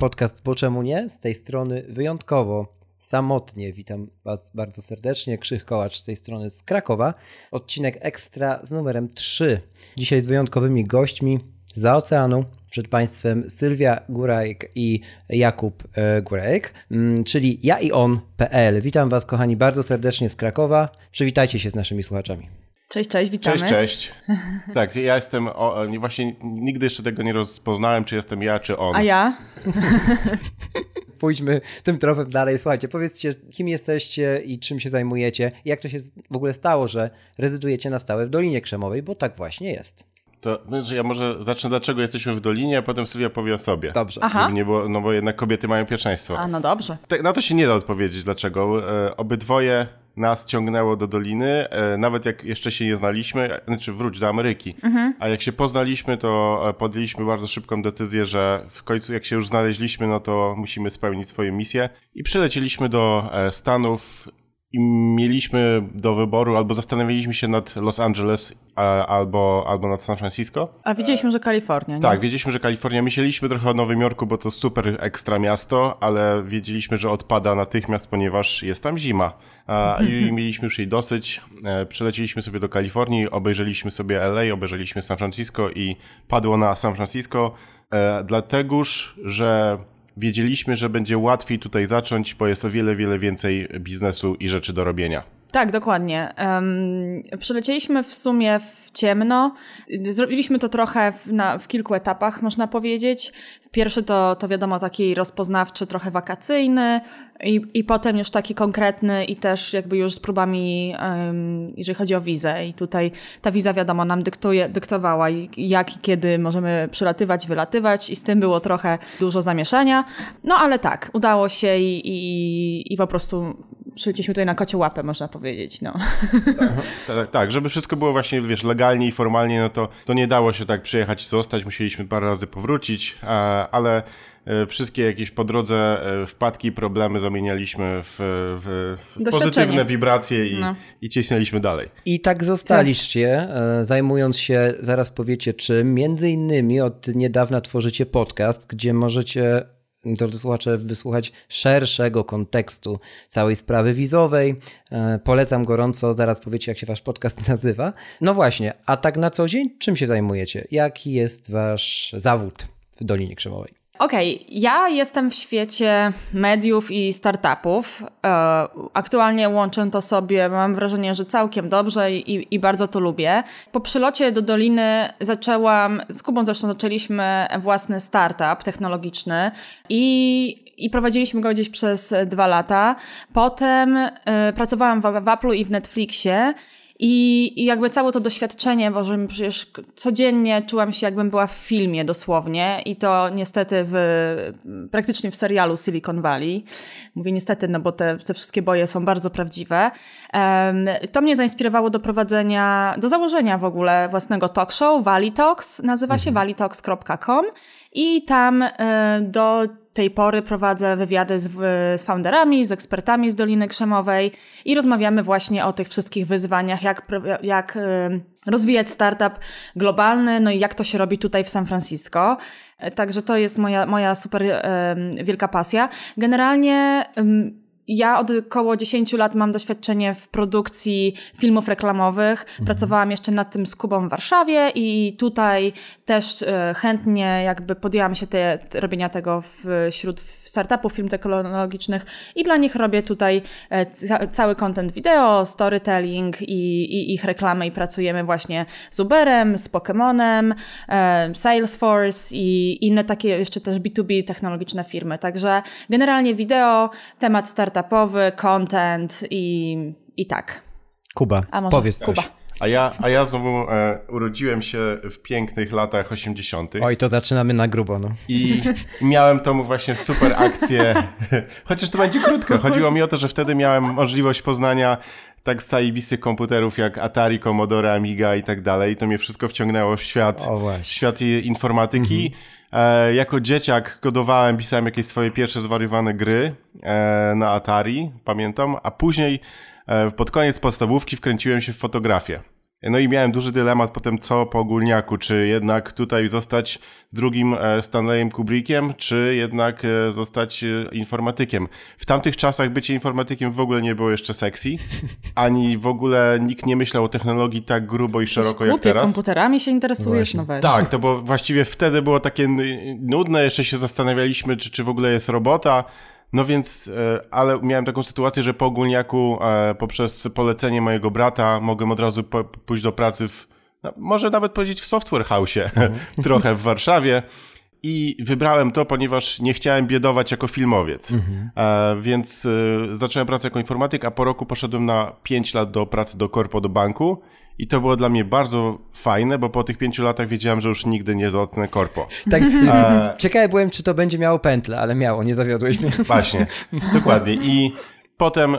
Podcast Bo czemu nie? Z tej strony wyjątkowo samotnie witam Was bardzo serdecznie. Krzych Kołacz z tej strony z Krakowa. Odcinek ekstra z numerem 3. Dzisiaj z wyjątkowymi gośćmi za oceanu. Przed Państwem Sylwia Górajk i Jakub e, Górajk, mm, czyli ja i on.pl. Witam Was, kochani, bardzo serdecznie z Krakowa. Przywitajcie się z naszymi słuchaczami. Cześć, cześć, witamy. Cześć, cześć. Tak, ja jestem, o, nie- właśnie nigdy jeszcze tego nie rozpoznałem, czy jestem ja, czy on. A ja? Pójdźmy tym tropem dalej. Słuchajcie, powiedzcie, kim jesteście i czym się zajmujecie. I jak to się w ogóle stało, że rezydujecie na stałe w Dolinie Krzemowej, bo tak właśnie jest. To znaczy ja może zacznę, dlaczego jesteśmy w Dolinie, a potem Sylwia powie o sobie. Dobrze. Aha. Nie było, no bo jednak kobiety mają pierwszeństwo. A, no dobrze. Tak, na to się nie da odpowiedzieć, dlaczego. E, obydwoje nas ciągnęło do Doliny, e, nawet jak jeszcze się nie znaliśmy, znaczy wróć do Ameryki. A jak się poznaliśmy, to e, podjęliśmy bardzo szybką decyzję, że w końcu jak się już znaleźliśmy, no to musimy spełnić swoją misję. I przylecieliśmy do e, Stanów i mieliśmy do wyboru, albo zastanawialiśmy się nad Los Angeles, albo, albo nad San Francisco. A widzieliśmy, że Kalifornia, nie? Tak, wiedzieliśmy, że Kalifornia. Myśleliśmy trochę o Nowym Jorku, bo to super ekstra miasto, ale wiedzieliśmy, że odpada natychmiast, ponieważ jest tam zima. A, I mieliśmy już jej dosyć. E, Przylecieliśmy sobie do Kalifornii, obejrzeliśmy sobie LA, obejrzeliśmy San Francisco i padło na San Francisco, e, dlategoż, że wiedzieliśmy, że będzie łatwiej tutaj zacząć, bo jest o wiele, wiele więcej biznesu i rzeczy do robienia. Tak, dokładnie. Um, w sumie w ciemno. Zrobiliśmy to trochę w, na, w kilku etapach, można powiedzieć. Pierwszy to, to wiadomo taki rozpoznawczy, trochę wakacyjny i, i potem już taki konkretny i też jakby już z próbami, um, jeżeli chodzi o wizę. I tutaj ta wiza wiadomo nam dyktuje, dyktowała jak i kiedy możemy przylatywać, wylatywać i z tym było trochę dużo zamieszania. No ale tak, udało się i, i, i po prostu przylecieliśmy tutaj na kocie łapę, można powiedzieć, no. Tak, tak, żeby wszystko było właśnie, wiesz, legalnie i formalnie, no to, to nie dało się tak przyjechać i zostać, musieliśmy parę razy powrócić, a, ale e, wszystkie jakieś po drodze e, wpadki i problemy zamienialiśmy w, w, w pozytywne wibracje i, No. i cisnęliśmy dalej. I tak zostaliście, e, zajmując się, zaraz powiecie czym, między innymi od niedawna tworzycie podcast, gdzie możecie, drodzy słuchacze, wysłuchać szerszego kontekstu całej sprawy wizowej. E, Polecam gorąco, zaraz powiecie, jak się wasz podcast nazywa. No właśnie, a tak na co dzień, czym się zajmujecie? Jaki jest wasz zawód w Dolinie Krzemowej? Okej, ja jestem w świecie mediów i startupów. E, aktualnie łączę to sobie, mam wrażenie, że całkiem dobrze i, i bardzo to lubię. Po przylocie do Doliny zaczęłam, z Kubą zresztą zaczęliśmy własny startup technologiczny i i prowadziliśmy go gdzieś przez dwa lata. Potem e, pracowałam w, w Apple'u i w Netflixie. I, I jakby całe to doświadczenie, bo że przecież codziennie czułam się jakbym była w filmie dosłownie i to niestety w, praktycznie w serialu Silicon Valley. Mówię niestety, no bo te, te wszystkie boje są bardzo prawdziwe. Em, to mnie zainspirowało do prowadzenia, do założenia w ogóle własnego talk show, Valley Talks, nazywa się valleytalks.com i tam e, do tej pory prowadzę wywiady z, z founderami, z ekspertami z Doliny Krzemowej i rozmawiamy właśnie o tych wszystkich wyzwaniach, jak, jak rozwijać startup globalny, no i jak to się robi tutaj w San Francisco. Także to jest moja, moja super wielka pasja. Generalnie ja od około 10 lat mam doświadczenie w produkcji filmów reklamowych. Pracowałam jeszcze nad tym z Kubą w Warszawie i tutaj też e, chętnie jakby podjęłam się te, robienia tego wśród startupów film technologicznych i dla nich robię tutaj e, ca, cały content wideo, storytelling i, i ich reklamę i pracujemy właśnie z Uberem, z Pokemonem, e, Salesforce i inne takie jeszcze też B2B technologiczne firmy. Także generalnie wideo, temat startupowy, content i, i tak. Kuba, A może powiedz Kuba. coś. A ja, a ja znowu e, urodziłem się w pięknych latach 80. Oj, to zaczynamy na grubo, no. I miałem tą właśnie super akcję. Chociaż to będzie krótko. Chodziło mi o to, że wtedy miałem możliwość poznania tak zajebistych komputerów jak Atari, Commodore, Amiga i tak dalej. To mnie wszystko wciągnęło w świat, w świat informatyki. E, jako dzieciak kodowałem, pisałem jakieś swoje pierwsze zwariowane gry e, na Atari, pamiętam, a później e, pod koniec podstawówki wkręciłem się w fotografię. No i miałem duży dylemat potem co po ogólniaku, czy jednak tutaj zostać drugim e, Stanleyem Kubrickiem, czy jednak e, zostać e, informatykiem. W tamtych czasach bycie informatykiem w ogóle nie było jeszcze sexy, ani w ogóle nikt nie myślał o technologii tak grubo i szeroko jak Głupie, teraz. komputerami się interesujesz, no weź. Tak, to było właściwie wtedy było takie nudne, jeszcze się zastanawialiśmy, czy, czy w ogóle jest robota. No więc, e, ale miałem taką sytuację, że po ogólniaku e, poprzez polecenie mojego brata mogłem od razu pójść do pracy w, no, może nawet powiedzieć w software house, trochę w Warszawie. I wybrałem to, ponieważ nie chciałem biedować jako filmowiec. E, więc e, zacząłem pracę jako informatyk, a po roku poszedłem na 5 lat do pracy do korpo, do banku. I to było dla mnie bardzo fajne, bo po tych pięciu latach wiedziałem, że już nigdy nie dotknę korpo. Tak, ciekawy byłem, czy to będzie miało pętlę, ale miało, nie zawiodłeś mnie. Właśnie, dokładnie. I potem e,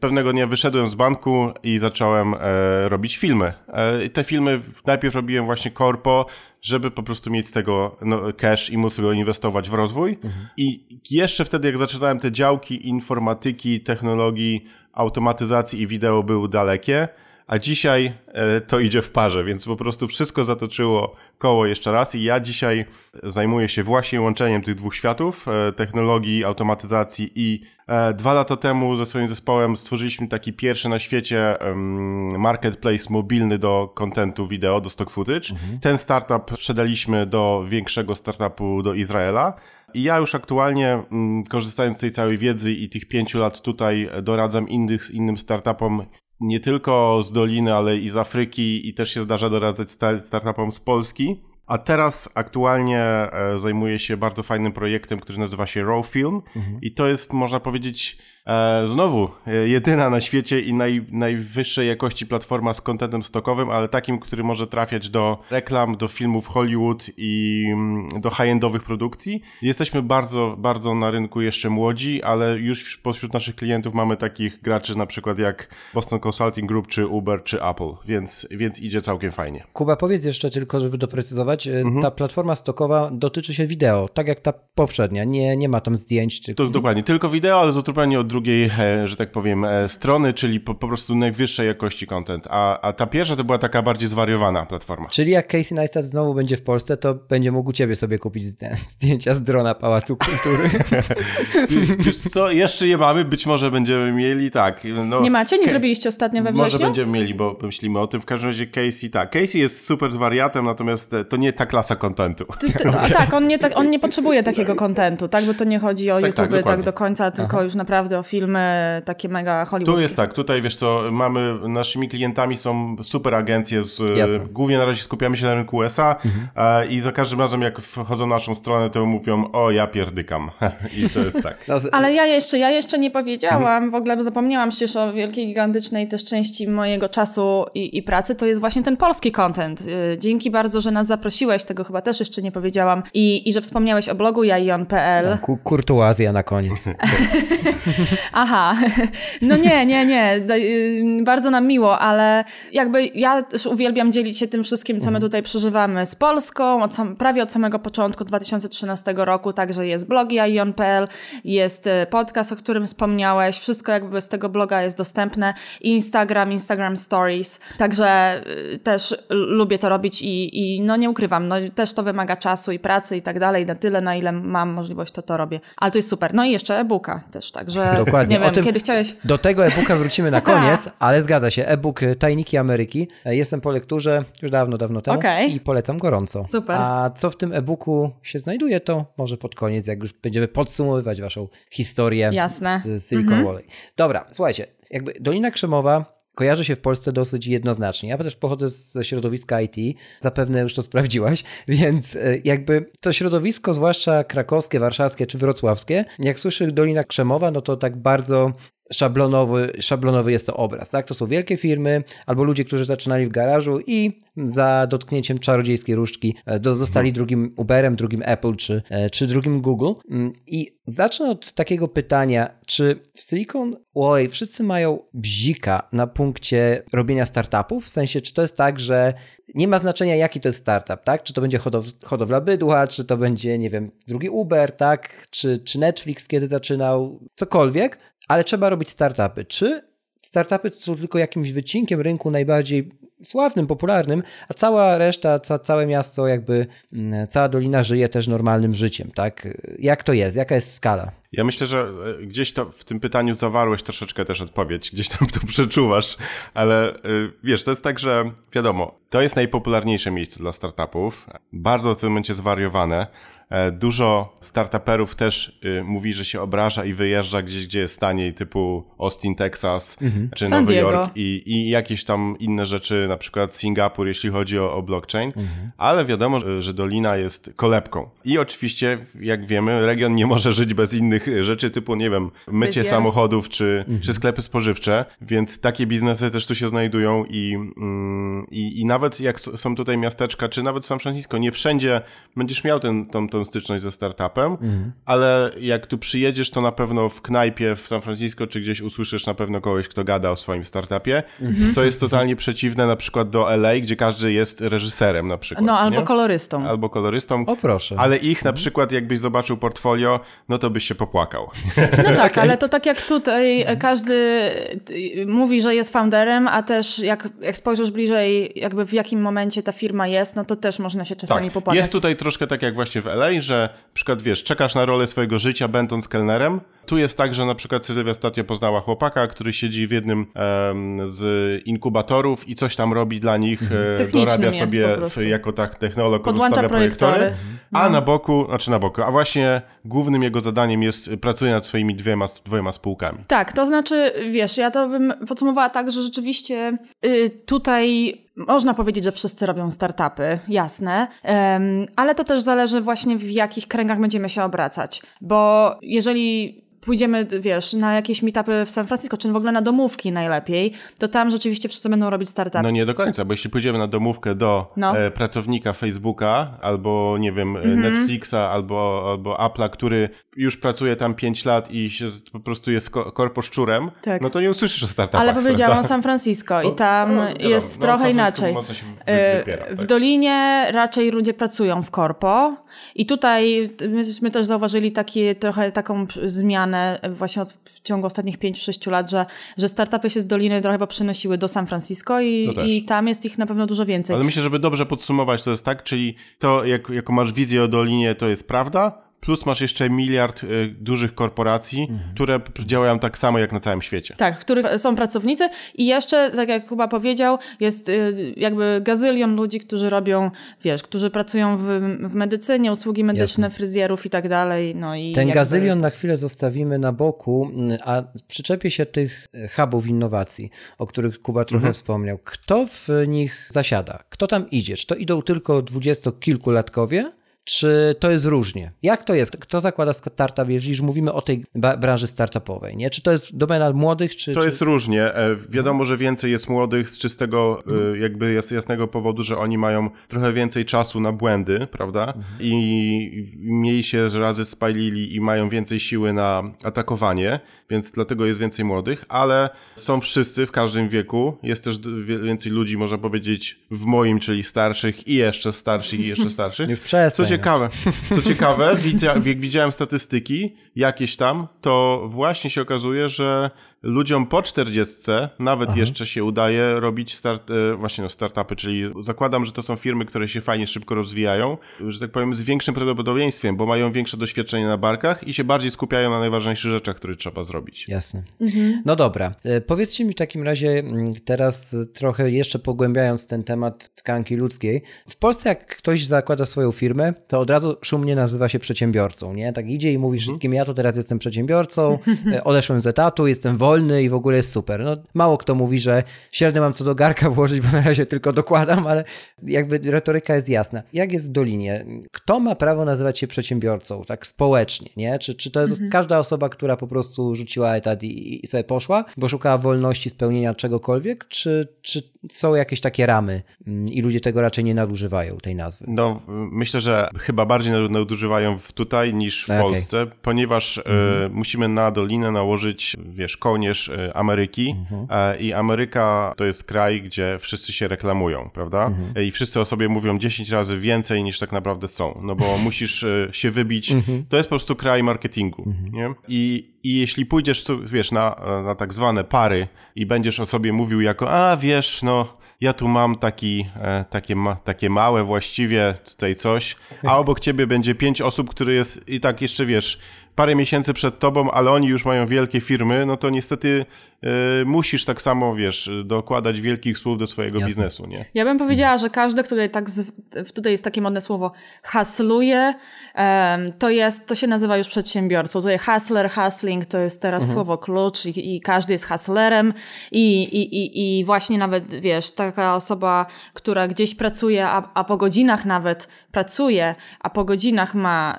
pewnego dnia wyszedłem z banku i zacząłem e, robić filmy. E, te filmy najpierw robiłem właśnie korpo, żeby po prostu mieć z tego no, cash i móc go inwestować w rozwój. I jeszcze wtedy, jak zaczynałem te działki informatyki, technologii, automatyzacji i wideo były dalekie, a dzisiaj e, to idzie w parze, więc po prostu wszystko zatoczyło koło jeszcze raz i ja dzisiaj zajmuję się właśnie łączeniem tych dwóch światów, e, technologii, automatyzacji i e, dwa lata temu ze swoim zespołem stworzyliśmy taki pierwszy na świecie marketplace mobilny do kontentu wideo, do stock footage. Ten startup sprzedaliśmy do większego startupu do Izraela. I ja już aktualnie, mm, korzystając z tej całej wiedzy i tych pięciu lat tutaj, doradzam innych, innym startupom nie tylko z Doliny, ale i z Afryki i też się zdarza doradzać sta- startupom z Polski. A teraz aktualnie e, zajmuję się bardzo fajnym projektem, który nazywa się Raw Film i to jest, można powiedzieć, e, znowu e, jedyna na świecie i naj, najwyższej jakości platforma z kontentem stokowym, ale takim, który może trafiać do reklam, do filmów Hollywood i mm, do high-endowych produkcji. Jesteśmy bardzo, bardzo na rynku jeszcze młodzi, ale już pośród naszych klientów mamy takich graczy na przykład jak Boston Consulting Group, czy Uber, czy Apple, więc, więc idzie całkiem fajnie. Kuba, powiedz jeszcze tylko, żeby doprecyzować, e, ta platforma stokowa dotyczy się wideo, tak jak ta poprzednia, nie, nie ma tam zdjęć. Czy... To, dokładnie, tylko wideo, ale zupełnie od drugiej, e, że tak powiem, e, strony, czyli po, po prostu najwyższej jakości content. A, a ta pierwsza to była taka bardziej zwariowana platforma. Czyli jak Casey Neistat znowu będzie w Polsce, to będzie mógł u ciebie sobie kupić zdję- zdjęcia z drona Pałacu Kultury. Wiesz co, jeszcze je mamy, być może będziemy mieli, tak. No, Nie macie? Nie zrobiliście ostatnio we Może wrześniu? będziemy mieli, bo myślimy o tym. W każdym razie Casey, tak. Casey jest super z wariatem, natomiast e, to nie ta klasa kontentu. Tak, on nie, tak, on nie potrzebuje takiego kontentu, tak? Bo to nie chodzi o Tak, YouTube tak, tak, do końca, tylko już naprawdę o filmy takie mega hollywoodzkie. Tu jest tak, tutaj wiesz co, mamy, naszymi klientami są super agencje, z, Jasne. głównie na razie skupiamy się na rynku USA e, i za każdym razem jak wchodzą na naszą stronę, to mówią, o ja pierdykam i to jest tak. No, Ale ja jeszcze, ja jeszcze nie Mhm. powiedziałam, w ogóle zapomniałam przecież o wielkiej, gigantycznej też części mojego czasu i, i pracy, to jest właśnie ten polski content. Y, Dzięki bardzo, że nas zaprosiłeś, tego chyba też jeszcze nie powiedziałam, i, i że wspomniałeś o blogu jaion.pl. Ku- Kurtuazja na koniec. Aha, no nie, nie, nie, D- y, bardzo nam miło, ale jakby ja też uwielbiam dzielić się tym wszystkim, co my tutaj przeżywamy z Polską, od sam, prawie od samego początku 2013 roku, także jest blog jaion.pl, jest y, podcast, o którym wspomniałeś, wszystko jakby z tego bloga jest dostępne, Instagram, Instagram Stories, także y, też lubię to robić i, i no nie ukrywam, no też to wymaga czasu i pracy i tak dalej, na tyle, na ile mam możliwość, to to robię, ale to jest super. No i jeszcze e-booka też, także Dokładnie. nie wiem, tym- kiedy chciałeś... Do tego e-booka wrócimy na koniec, ale zgadza się. E-book y, Tajniki Ameryki. E, Jestem po lekturze już dawno, dawno temu Okej. i polecam gorąco. Super. A co w tym e-booku się znajduje, to może pod koniec, jak już będziemy podsumowywać waszą historię Jasne. z Silicon Valley. Dobra, słuchajcie, jakby Dolina Krzemowa kojarzy się w Polsce dosyć jednoznacznie. Ja też pochodzę ze środowiska IT, zapewne już to sprawdziłaś, więc e, jakby to środowisko, zwłaszcza krakowskie, warszawskie czy wrocławskie, jak słyszy Dolina Krzemowa, no to tak bardzo szablonowy, szablonowy jest to obraz, tak? To są wielkie firmy albo ludzie, którzy zaczynali w garażu i za dotknięciem czarodziejskiej różdżki e, do, zostali Mhm. drugim Uberem, drugim Apple czy, e, czy drugim Google. Mm, I zacznę od takiego pytania, czy w Silicon Valley wszyscy mają bzika na punkcie robienia startupów? W sensie, czy to jest tak, że nie ma znaczenia, jaki to jest startup, tak? Czy to będzie hodow hodowla bydła, czy to będzie, nie wiem, drugi Uber, tak? Czy, czy Netflix kiedy zaczynał, cokolwiek, ale trzeba robić startupy. Czy startupy są tylko jakimś wycinkiem rynku najbardziej sławnym, popularnym, a cała reszta, ca, całe miasto, jakby mm, cała dolina żyje też normalnym życiem, tak? Jak to jest? Jaka jest skala? Ja myślę, że e, gdzieś to w tym pytaniu zawarłeś troszeczkę też odpowiedź, gdzieś tam to przeczuwasz, ale y, wiesz, to jest tak, że wiadomo, to jest najpopularniejsze miejsce dla startupów, bardzo w tym momencie zwariowane. E, Dużo startuperów też y, mówi, że się obraża i wyjeżdża gdzieś, gdzie jest taniej, typu Austin, Texas, czy San Nowy Diego. Jork i, i jakieś tam inne rzeczy, na przykład Singapur, jeśli chodzi o, o blockchain, ale wiadomo, że, Dolina jest kolebką. I oczywiście, jak wiemy, region nie może żyć bez innych y, rzeczy, typu, nie wiem, mycie samochodów czy, czy sklepy spożywcze, więc takie biznesy też tu się znajdują i, mm, i, i nawet jak są tutaj miasteczka, czy nawet San Francisco, nie wszędzie będziesz miał ten, tą, tą styczność ze startupem, ale jak tu przyjedziesz, to na pewno w knajpie w San Francisco, czy gdzieś usłyszysz na pewno kogoś, kto gada o swoim startupie, co jest totalnie przeciwne na przykład do LA, gdzie każdy jest reżyserem na przykład. No, albo nie? kolorystą. Albo kolorystą. O proszę. Ale ich na przykład, jakbyś zobaczył portfolio, no to byś się popłakał. No tak, ale to tak jak tutaj każdy mówi, że jest founderem, a też jak, jak spojrzysz bliżej, jakby w jakim momencie ta firma jest, no to też można się czasami Tak, popłakać. jest tutaj troszkę tak jak właśnie w LA, że na przykład wiesz, czekasz na rolę swojego życia będąc kelnerem. Tu jest tak, że na przykład Sylwia ostatnio poznała chłopaka, który siedzi w jednym em, z inkubatorów i coś tam robi dla nich, Technicznym dorabia sobie jako tak technolog, Podłącza projektory, projektory. A na boku, znaczy na boku, a właśnie głównym jego zadaniem jest e, pracuje nad swoimi dwiema, dwoma spółkami. Tak, to znaczy, wiesz, ja to bym podsumowała tak, że rzeczywiście y, tutaj można powiedzieć, że wszyscy robią startupy, jasne, ale to też zależy właśnie w jakich kręgach będziemy się obracać, bo jeżeli pójdziemy, wiesz, na jakieś meetupy w San Francisco, czy w ogóle na domówki najlepiej, to tam rzeczywiście wszyscy będą robić startupy. No nie do końca, bo jeśli pójdziemy na domówkę do No. e, pracownika Facebooka, albo nie wiem, Mhm. e, Netflixa, albo, albo Apple'a, który już pracuje tam 5 lat i się po prostu jest ko- korposzczurem, Tak. no to nie usłyszysz o startupach. Ale powiedziałam prawda? San Francisco i tam No, wiadomo, jest no, trochę inaczej. E, wypiera, W tak. Dolinie raczej ludzie pracują w korpo i tutaj myśmy też zauważyli takie, trochę taką zmianę właśnie od, w ciągu ostatnich 5-6 lat, że, że startupy się z Doliny trochę chyba przenosiły do San Francisco i, też. i tam jest ich na pewno dużo więcej. Ale myślę, żeby dobrze podsumować, to jest tak, czyli to, jak, jaką masz wizję o Dolinie, to jest prawda, plus masz jeszcze miliard y, dużych korporacji, Mhm. które działają tak samo jak na całym świecie. Tak, w których są pracownicy i jeszcze, tak jak Kuba powiedział, jest y, jakby gazylion ludzi, którzy robią, wiesz, którzy pracują w, w medycynie, usługi medyczne, fryzjerów i tak dalej. No i Ten jakby... gazylion na chwilę zostawimy na boku, mm, a przyczepię się tych e, hubów innowacji, o których Kuba trochę wspomniał. Kto w nich zasiada? Kto tam idzie? Czy to idą tylko dwudziestokilkulatkowie? Czy to jest różnie? Jak to jest? Kto zakłada startup, jeżeli już mówimy o tej branży startupowej? Nie? Czy to jest domena młodych, czy... To czy... jest różnie. E, Wiadomo, że więcej jest młodych z czystego, e, jakby jas- jasnego powodu, że oni mają trochę więcej czasu na błędy, prawda? I mniej się razy spalili i mają więcej siły na atakowanie, więc dlatego jest więcej młodych, ale są wszyscy w każdym wieku. Jest też więcej ludzi, można powiedzieć, w moim, czyli starszych i jeszcze starszych i jeszcze starszych. Już przestań. Co ciekawe, co ciekawe, jak widziałem statystyki jakieś tam, to właśnie się okazuje, że ludziom po 40 nawet jeszcze się udaje robić start, e, właśnie no, startupy, czyli zakładam, że to są firmy, które się fajnie szybko rozwijają, że tak powiem z większym prawdopodobieństwem, bo mają większe doświadczenie na barkach i się bardziej skupiają na najważniejszych rzeczach, które trzeba zrobić. Jasne. No dobra. E, Powiedzcie mi w takim razie teraz trochę jeszcze pogłębiając ten temat tkanki ludzkiej. W Polsce jak ktoś zakłada swoją firmę, to od razu szumnie nazywa się przedsiębiorcą, nie? Tak idzie i mówi wszystkim, ja to teraz jestem przedsiębiorcą, e, odeszłem z etatu, jestem wolny, wolny i w ogóle jest super. No, mało kto mówi, że średnio mam co do garka włożyć, bo na razie tylko dokładam, ale jakby retoryka jest jasna. Jak jest w Dolinie? Kto ma prawo nazywać się przedsiębiorcą, tak społecznie, nie? Czy, czy to jest Mhm. każda osoba, która po prostu rzuciła etat i, i sobie poszła, bo szukała wolności spełnienia czegokolwiek, czy, czy są jakieś takie ramy mm, i ludzie tego raczej nie nadużywają, tej nazwy? No, myślę, że chyba bardziej nadu- nadużywają tutaj niż w Okej. Polsce, ponieważ e, musimy na Dolinę nałożyć, wiesz, kołnierz e, Ameryki e, i Ameryka to jest kraj, gdzie wszyscy się reklamują, prawda? E, I wszyscy o sobie mówią 10 razy więcej niż tak naprawdę są, no bo musisz e, się wybić. To jest po prostu kraj marketingu, nie? I, I jeśli pójdziesz, wiesz, na, na tak zwane pary i będziesz o sobie mówił jako, a wiesz, no ja tu mam taki, e, takie, ma, takie małe właściwie tutaj coś, a obok ciebie będzie pięć osób, które jest i tak jeszcze wiesz, parę miesięcy przed tobą, ale oni już mają wielkie firmy, no to niestety musisz tak samo, wiesz, dokładać wielkich słów do swojego Jasne. biznesu, nie? Ja bym powiedziała, że każdy, który tak, z, tutaj jest takie modne słowo, hasluje, to jest, to się nazywa już przedsiębiorcą. Tutaj hustler, hustling to jest teraz słowo klucz i, i każdy jest hustlerem i, i, i, i właśnie nawet, wiesz, taka osoba, która gdzieś pracuje, a, a po godzinach nawet pracuje, a po godzinach ma,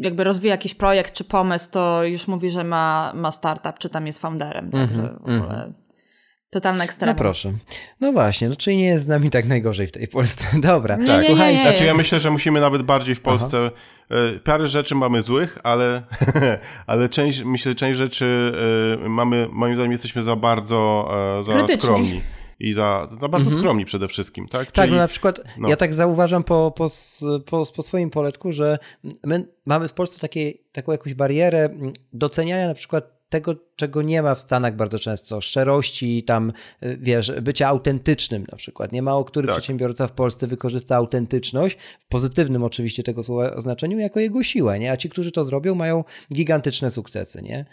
jakby rozwija jakiś projekt czy pomysł, to już mówi, że ma, ma startup, czy tam jest founderem. Także w ogóle totalne No ekstremum. proszę. No właśnie, no czyli nie jest z nami tak najgorzej w tej Polsce. Dobra. Nie, nie, nie, Słuchajcie, nie. Znaczy ja myślę, że musimy nawet bardziej w Polsce. e, Parę rzeczy mamy złych, ale, ale część, myślę, że część rzeczy e, mamy, moim zdaniem jesteśmy za bardzo e, za Krytyczni. skromni. I za, za bardzo skromni przede wszystkim, tak? Mhm. Tak, Czyli- no na przykład no. ja tak zauważam po, po, po, po swoim poletku, że my mamy w Polsce takie, taką jakąś barierę mm, doceniania na przykład tego, czego nie ma w Stanach bardzo często, szczerości, tam, y, wiesz, bycia autentycznym na przykład. Nie mało który Tak. przedsiębiorca w Polsce wykorzysta autentyczność, w pozytywnym oczywiście tego słowa oznaczeniu, jako jego siłę, nie? A ci, którzy to zrobią, mają gigantyczne sukcesy, nie?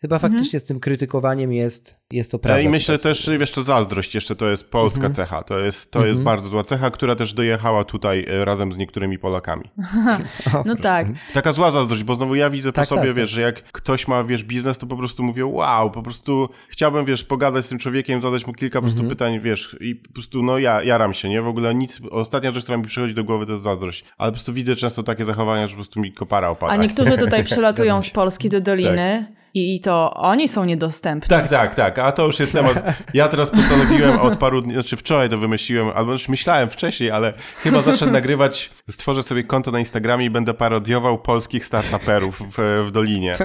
Chyba faktycznie z tym krytykowaniem jest, jest to Ja prawda. I myślę też, wiesz, to zazdrość jeszcze to jest polska Mhm. cecha. To jest, to jest bardzo zła cecha, która też dojechała tutaj e, razem z niektórymi Polakami. No tak. Taka zła zazdrość, bo znowu ja widzę Tak, po sobie, tak, wiesz, że jak ktoś ma, wiesz, biznes, to po prostu mówię, wow, po prostu chciałbym, wiesz, pogadać z tym człowiekiem, zadać mu kilka po prostu Mhm. pytań, wiesz, i po prostu, no ja, jaram się, nie? W ogóle nic, ostatnia rzecz, która mi przychodzi do głowy, to jest zazdrość. Ale po prostu widzę często takie zachowania, że po prostu mi kopara opada. A niektórzy tutaj przylatują z Polski do Doliny i, i to oni są niedostępni. Tak, tak, tak, a to już jest temat. Ja teraz postanowiłem od paru dni, znaczy wczoraj to wymyśliłem, albo już myślałem wcześniej, ale chyba zacznę nagrywać, stworzę sobie konto na Instagramie i będę parodiował polskich startuperów w, w Dolinie.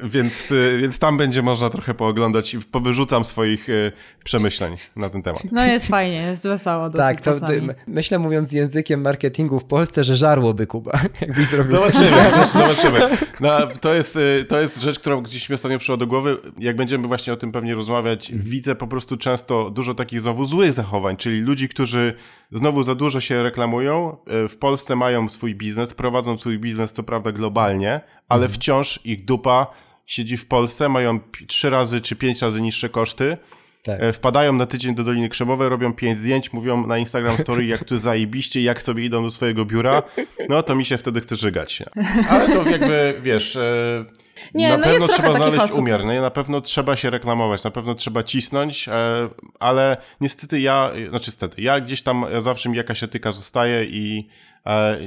Więc, y, więc tam będzie można trochę pooglądać i powyrzucam swoich y, przemyśleń na ten temat. No jest fajnie, jest wesoło dosyć Tak, to, to czasami. myślę mówiąc językiem marketingu w Polsce, że żarłoby Kuba, jakbyś zrobił Zobaczymy, wiesz, zobaczymy. No, to, jest, y, to jest rzecz, która gdzieś mi ostatnio przyszła do głowy. Jak będziemy właśnie o tym pewnie rozmawiać, widzę po prostu często dużo takich znowu złych zachowań, czyli ludzi, którzy znowu za dużo się reklamują, y, w Polsce mają swój biznes, prowadzą swój biznes, co prawda globalnie, ale wciąż ich dupa siedzi w Polsce, mają trzy razy czy pięć razy niższe koszty. Tak. E, Wpadają na tydzień do Doliny Krzemowej, robią pięć zdjęć, mówią na Instagram Story, jak tu zajebiście, jak sobie idą do swojego biura. No to mi się wtedy chce żygać. Ale to jakby, wiesz... e, Nie, na no pewno trzeba znaleźć osób. umiar, nie? na pewno trzeba się reklamować, na pewno trzeba cisnąć, e, ale niestety ja, znaczy niestety, ja gdzieś tam zawsze mi jakaś etyka zostaje i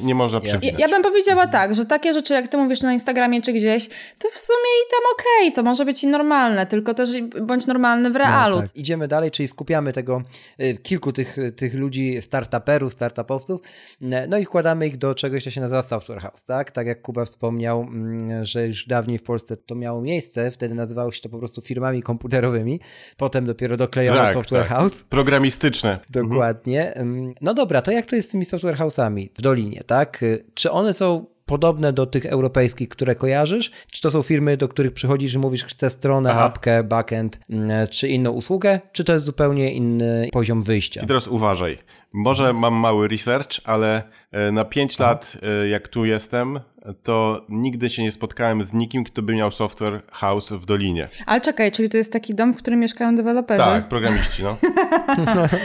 nie można Jasne. Ja, ja bym powiedziała tak, że takie rzeczy, jak ty mówisz na Instagramie czy gdzieś, to w sumie i tam okej, to może być i normalne, tylko też bądź normalny w realu. No, tak. Idziemy dalej, czyli skupiamy tego y, kilku tych, tych ludzi, startuperów, startupowców, n- no i wkładamy ich do czegoś, co się nazywa software house, tak? Tak jak Kuba wspomniał, mm, że już dawniej w Polsce to miało miejsce, wtedy nazywało się to po prostu firmami komputerowymi, potem dopiero doklejono Tak, software tak. house. Programistyczne. Dokładnie. Ym, No dobra, to jak to jest z tymi software house'ami w Dolinie, tak? Czy one są podobne do tych europejskich, które kojarzysz? Czy to są firmy, do których przychodzisz i mówisz, chcę stronę, Aha. apkę, backend, mm, czy inną usługę? Czy to jest zupełnie inny poziom wyjścia? I teraz uważaj. Może mam mały research, ale e, na 5 lat, e, jak tu jestem, to nigdy się nie spotkałem z nikim, kto by miał software house w Dolinie. Ale czekaj, czyli to jest taki dom, w którym mieszkają deweloperzy? Tak, programiści, no.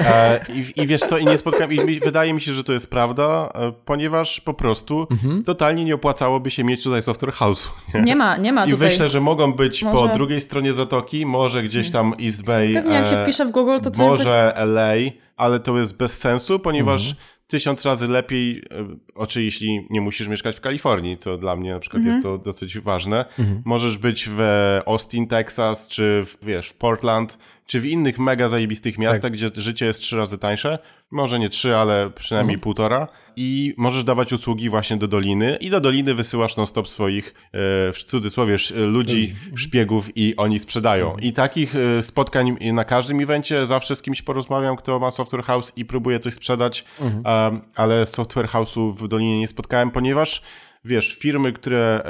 E, i, I wiesz co, i nie spotkałem, i mi- wydaje mi się, że to jest prawda, e, ponieważ po prostu Mhm. totalnie nie opłacałoby się mieć tutaj software house'u. Nie? Nie ma, nie ma I tutaj. myślę, że mogą być po Może- drugiej stronie zatoki, może gdzieś tam East Bay, Pewnie jak się e, wpisze w Google, to coś może LA, ale to jest bez sensu, ponieważ Mhm. Tysiąc razy lepiej, e, oczy jeśli nie musisz mieszkać w Kalifornii, to dla mnie na przykład Mhm. jest to dosyć ważne. Mhm. Możesz być w Austin, Texas, czy w, wiesz, w Portland, czy w innych mega zajebistych miastach, Tak. gdzie życie jest trzy razy tańsze. Może nie trzy, ale przynajmniej Mhm. półtora. I możesz dawać usługi właśnie do Doliny i do Doliny wysyłasz non-stop swoich, e, w cudzysłowie, ludzi, Mhm. szpiegów i oni sprzedają. I takich e, spotkań na każdym evencie zawsze z kimś porozmawiam, kto ma software house i próbuje coś sprzedać, Mhm. ale software house'u w Dolinie nie spotkałem, ponieważ wiesz, firmy, które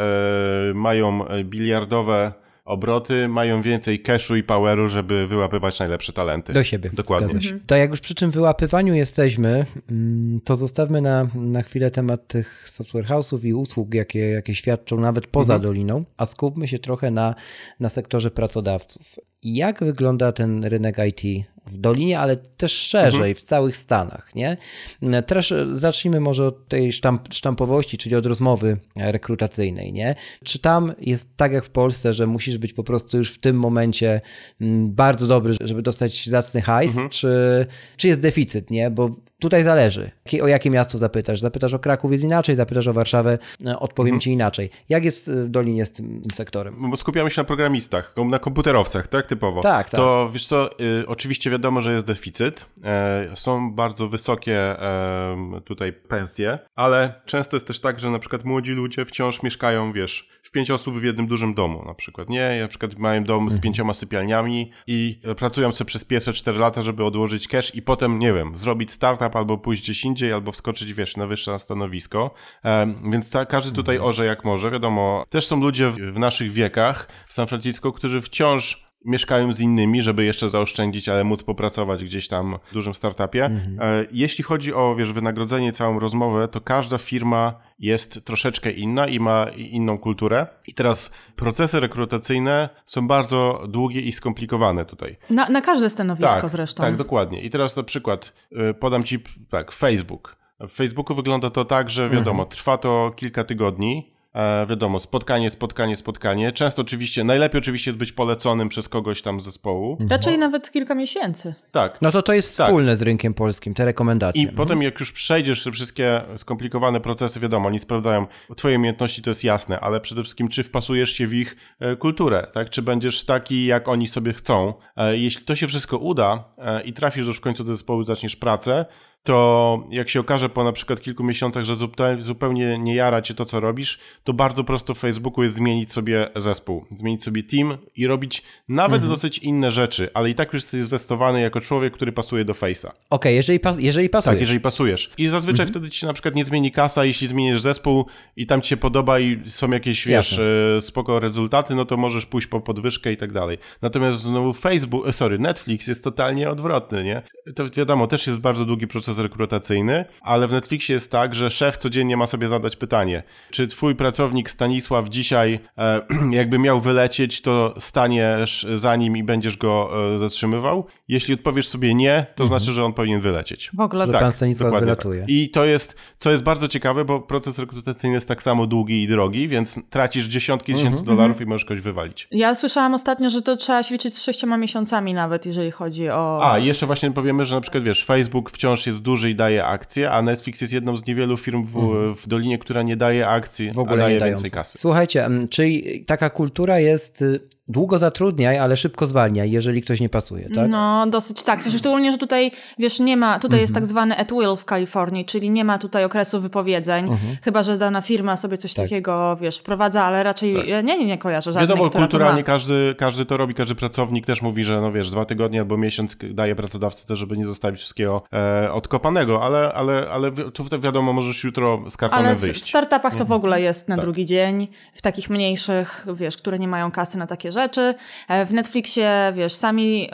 e, mają biliardowe obroty, mają więcej cashu i poweru, żeby wyłapywać najlepsze talenty. Do siebie. Dokładnie. Się. To jak już przy tym wyłapywaniu jesteśmy, mm, to zostawmy na, na chwilę temat tych software house'ów i usług, jakie, jakie świadczą nawet poza Mhm. Doliną, a skupmy się trochę na, na sektorze pracodawców. Jak wygląda ten rynek IT w Dolinie, ale też szerzej, Mhm. w całych Stanach, nie? E, zacznijmy może od tej sztamp, sztampowości, czyli od rozmowy rekrutacyjnej, nie? Czy tam jest tak jak w Polsce, że musisz być po prostu już w tym momencie mm, bardzo dobry, żeby dostać zacny hajs, Mhm. czy, czy jest deficyt, nie? Bo tutaj zależy, o jakie miasto zapytasz. Zapytasz o Kraków jest inaczej, zapytasz o Warszawę, e, odpowiem Mhm. ci inaczej. Jak jest e, w Dolinie z tym sektorem? Bo skupiamy się na programistach, na komputerowcach, tak typowo. Tak, tak. To wiesz co, y, oczywiście wiadomo, że jest deficyt. E, są bardzo wysokie em, tutaj pensje, ale często jest też tak, że na przykład młodzi ludzie wciąż mieszkają, wiesz, w pięć osób w jednym dużym domu na przykład, nie? Na przykład mają dom Mhm. z pięcioma sypialniami i e, pracują sobie przez pierwsze cztery lata, żeby odłożyć cash i potem, nie wiem, zrobić startup albo pójść gdzieś indziej, albo wskoczyć, wiesz, na wyższe stanowisko. Em, więc ta, każdy tutaj Mhm. orze jak może, wiadomo. Też są ludzie w, w naszych wiekach w San Francisco, którzy wciąż mieszkają z innymi, żeby jeszcze zaoszczędzić, ale móc popracować gdzieś tam w dużym startupie. E, Jeśli chodzi o, wiesz, wynagrodzenie, całą rozmowę, to każda firma jest troszeczkę inna i ma inną kulturę. I teraz procesy rekrutacyjne są bardzo długie i skomplikowane tutaj. Na, na każde stanowisko zresztą. Tak, dokładnie. I teraz na przykład y, podam ci, tak, Facebook. W Facebooku wygląda to tak, że wiadomo, trwa to kilka tygodni. E, wiadomo, spotkanie, spotkanie, spotkanie. Często oczywiście, najlepiej oczywiście jest być poleconym przez kogoś tam z zespołu. Raczej nawet kilka miesięcy. Tak. No to to jest Tak. wspólne z rynkiem polskim, te rekomendacje. I potem jak już przejdziesz te wszystkie skomplikowane procesy, wiadomo, oni sprawdzają twoje umiejętności, to jest jasne, ale przede wszystkim czy wpasujesz się w ich e, kulturę, tak? Czy będziesz taki, jak oni sobie chcą. E, jeśli to się wszystko uda e, i trafisz już w końcu do zespołu, zaczniesz pracę, to jak się okaże po na przykład kilku miesiącach, że zupełnie, nie jara cię to, co robisz, to bardzo prosto w Facebooku jest zmienić sobie zespół, zmienić sobie team i robić nawet dosyć inne rzeczy, ale i tak już jesteś zwestowany jako człowiek, który pasuje do Face'a. Okej, jeżeli, pas, jeżeli pasuje. Tak, jeżeli pasujesz. I zazwyczaj wtedy ci się na przykład nie zmieni kasa, jeśli zmienisz zespół i tam ci się podoba i są jakieś, wiesz, Jasne. e, spoko rezultaty, no to możesz pójść po podwyżkę i tak dalej. Natomiast znowu Facebook, e, sorry, Netflix jest totalnie odwrotny, nie? To wiadomo, też jest bardzo długi proces rekrutacyjny, ale w Netflixie jest tak, że szef codziennie ma sobie zadać pytanie, czy twój pracownik Stanisław dzisiaj e, jakby miał wylecieć, to staniesz za nim i będziesz go e, zatrzymywał? Jeśli odpowiesz sobie nie, to znaczy, że on powinien wylecieć. W ogóle Że tak. pan Stanisław dokładnie wylatuje. Tak. I to jest, co jest bardzo ciekawe, bo proces rekrutacyjny jest tak samo długi i drogi, więc tracisz dziesiątki tysięcy dolarów i możesz kogoś wywalić. Ja słyszałam ostatnio, że to trzeba się liczyć z sześcioma miesiącami nawet, jeżeli chodzi o... A, jeszcze właśnie powiemy, że na przykład, wiesz, Facebook wciąż jest duży i daje akcje, a Netflix jest jedną z niewielu firm w, w Dolinie, która nie daje akcji, w ogóle a daje nie więcej kasy. Słuchajcie, czyli taka kultura jest y, długo zatrudniaj, ale szybko zwalniaj, jeżeli ktoś nie pasuje, tak? No, dosyć tak. Szczególnie, że tutaj, wiesz, nie ma, tutaj jest tak zwany at will w Kalifornii, czyli nie ma tutaj okresu wypowiedzeń, chyba, że dana firma sobie coś takiego, wiesz, wprowadza, ale raczej ja nie, nie, nie kojarzę żadnej, Wiadomo, kulturalnie każdy, każdy to robi, każdy pracownik też mówi, że no wiesz, dwa tygodnie albo miesiąc daje pracodawcy też, żeby nie zostawić wszystkiego e, odkopanego, ale, ale, ale tu wi- wiadomo, możesz jutro z kartonem Ale w, w wyjść. startupach to w ogóle jest na Tak. drugi dzień, w takich mniejszych, wiesz, które nie mają kasy na takie rzeczy. E, w Netflixie, wiesz, sami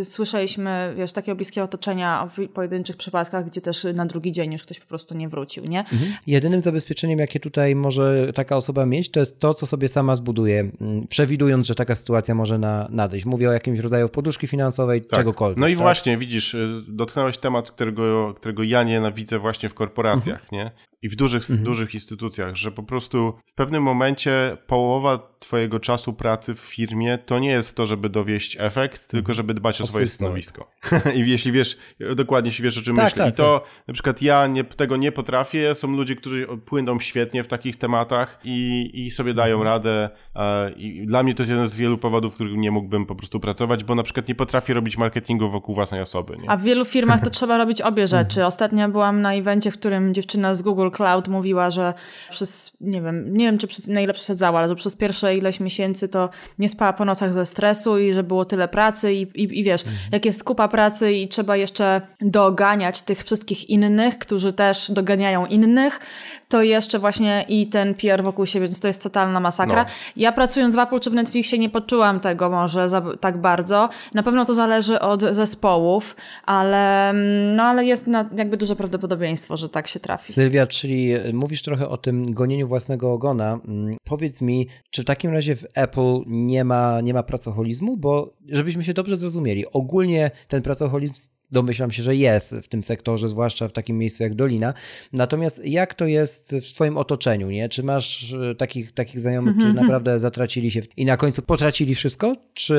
y, słyszeliśmy, wiesz, takiego bliskiego otoczenia o pojedynczych przypadkach, gdzie też na drugi dzień już ktoś po prostu nie wrócił, nie? Mhm. Jedynym zabezpieczeniem, jakie tutaj może taka osoba mieć, to jest to, co sobie sama zbuduje, przewidując, że taka sytuacja może na, nadejść. Mówię o jakimś rodzaju poduszki finansowej, tak. czegokolwiek. No i tak? właśnie, widzisz, y, dotknąłeś temat, którego, którego ja nienawidzę właśnie w korporacjach, mhm. nie? I w dużych, mhm. dużych instytucjach, że po prostu w pewnym momencie połowa twojego czasu pracy w firmie to nie jest to, żeby dowieść efekt, mhm. tylko żeby dbać o, o swoje stanowisko. I jeśli wiesz, dokładnie jeśli wiesz o czym tak, myślę. Tak, I to tak. na przykład ja nie, tego nie potrafię, są ludzie, którzy płyną świetnie w takich tematach i, i sobie dają mhm. radę i dla mnie to jest jeden z wielu powodów, w których nie mógłbym po prostu pracować, bo na przykład nie potrafię robić marketingu wokół własnej osoby. Nie? A w wielu firmach to trzeba robić obie rzeczy. Ostatnio byłam na evencie, w którym dziewczyna z Google Cloud mówiła, że przez, nie wiem, nie wiem czy przez, na ile przesadzała, ale że przez pierwsze ileś miesięcy to nie spała po nocach ze stresu i że było tyle pracy i, i, i wiesz, mhm. jak jest kupa pracy i trzeba jeszcze doganiać tych wszystkich innych, którzy też doganiają innych, to jeszcze właśnie i ten PR wokół siebie, więc to jest totalna masakra. No. Ja pracując w Apple czy w Netflixie nie poczułam tego może za, tak bardzo. Na pewno to zależy od zespołów, ale, no, ale jest na, jakby duże prawdopodobieństwo, że tak się trafi. Sylwia, czyli mówisz trochę o tym gonieniu własnego ogona. Mm, powiedz mi, czy w takim razie w Apple nie ma, nie ma pracoholizmu? Bo żebyśmy się dobrze zrozumieli, ogólnie ten pracoholizm domyślam się, że jest w tym sektorze, zwłaszcza w takim miejscu jak Dolina. Natomiast jak to jest w Twoim otoczeniu, nie? Czy masz e, takich, takich znajomych, którzy mhm. naprawdę zatracili się i na końcu potracili wszystko? Czy,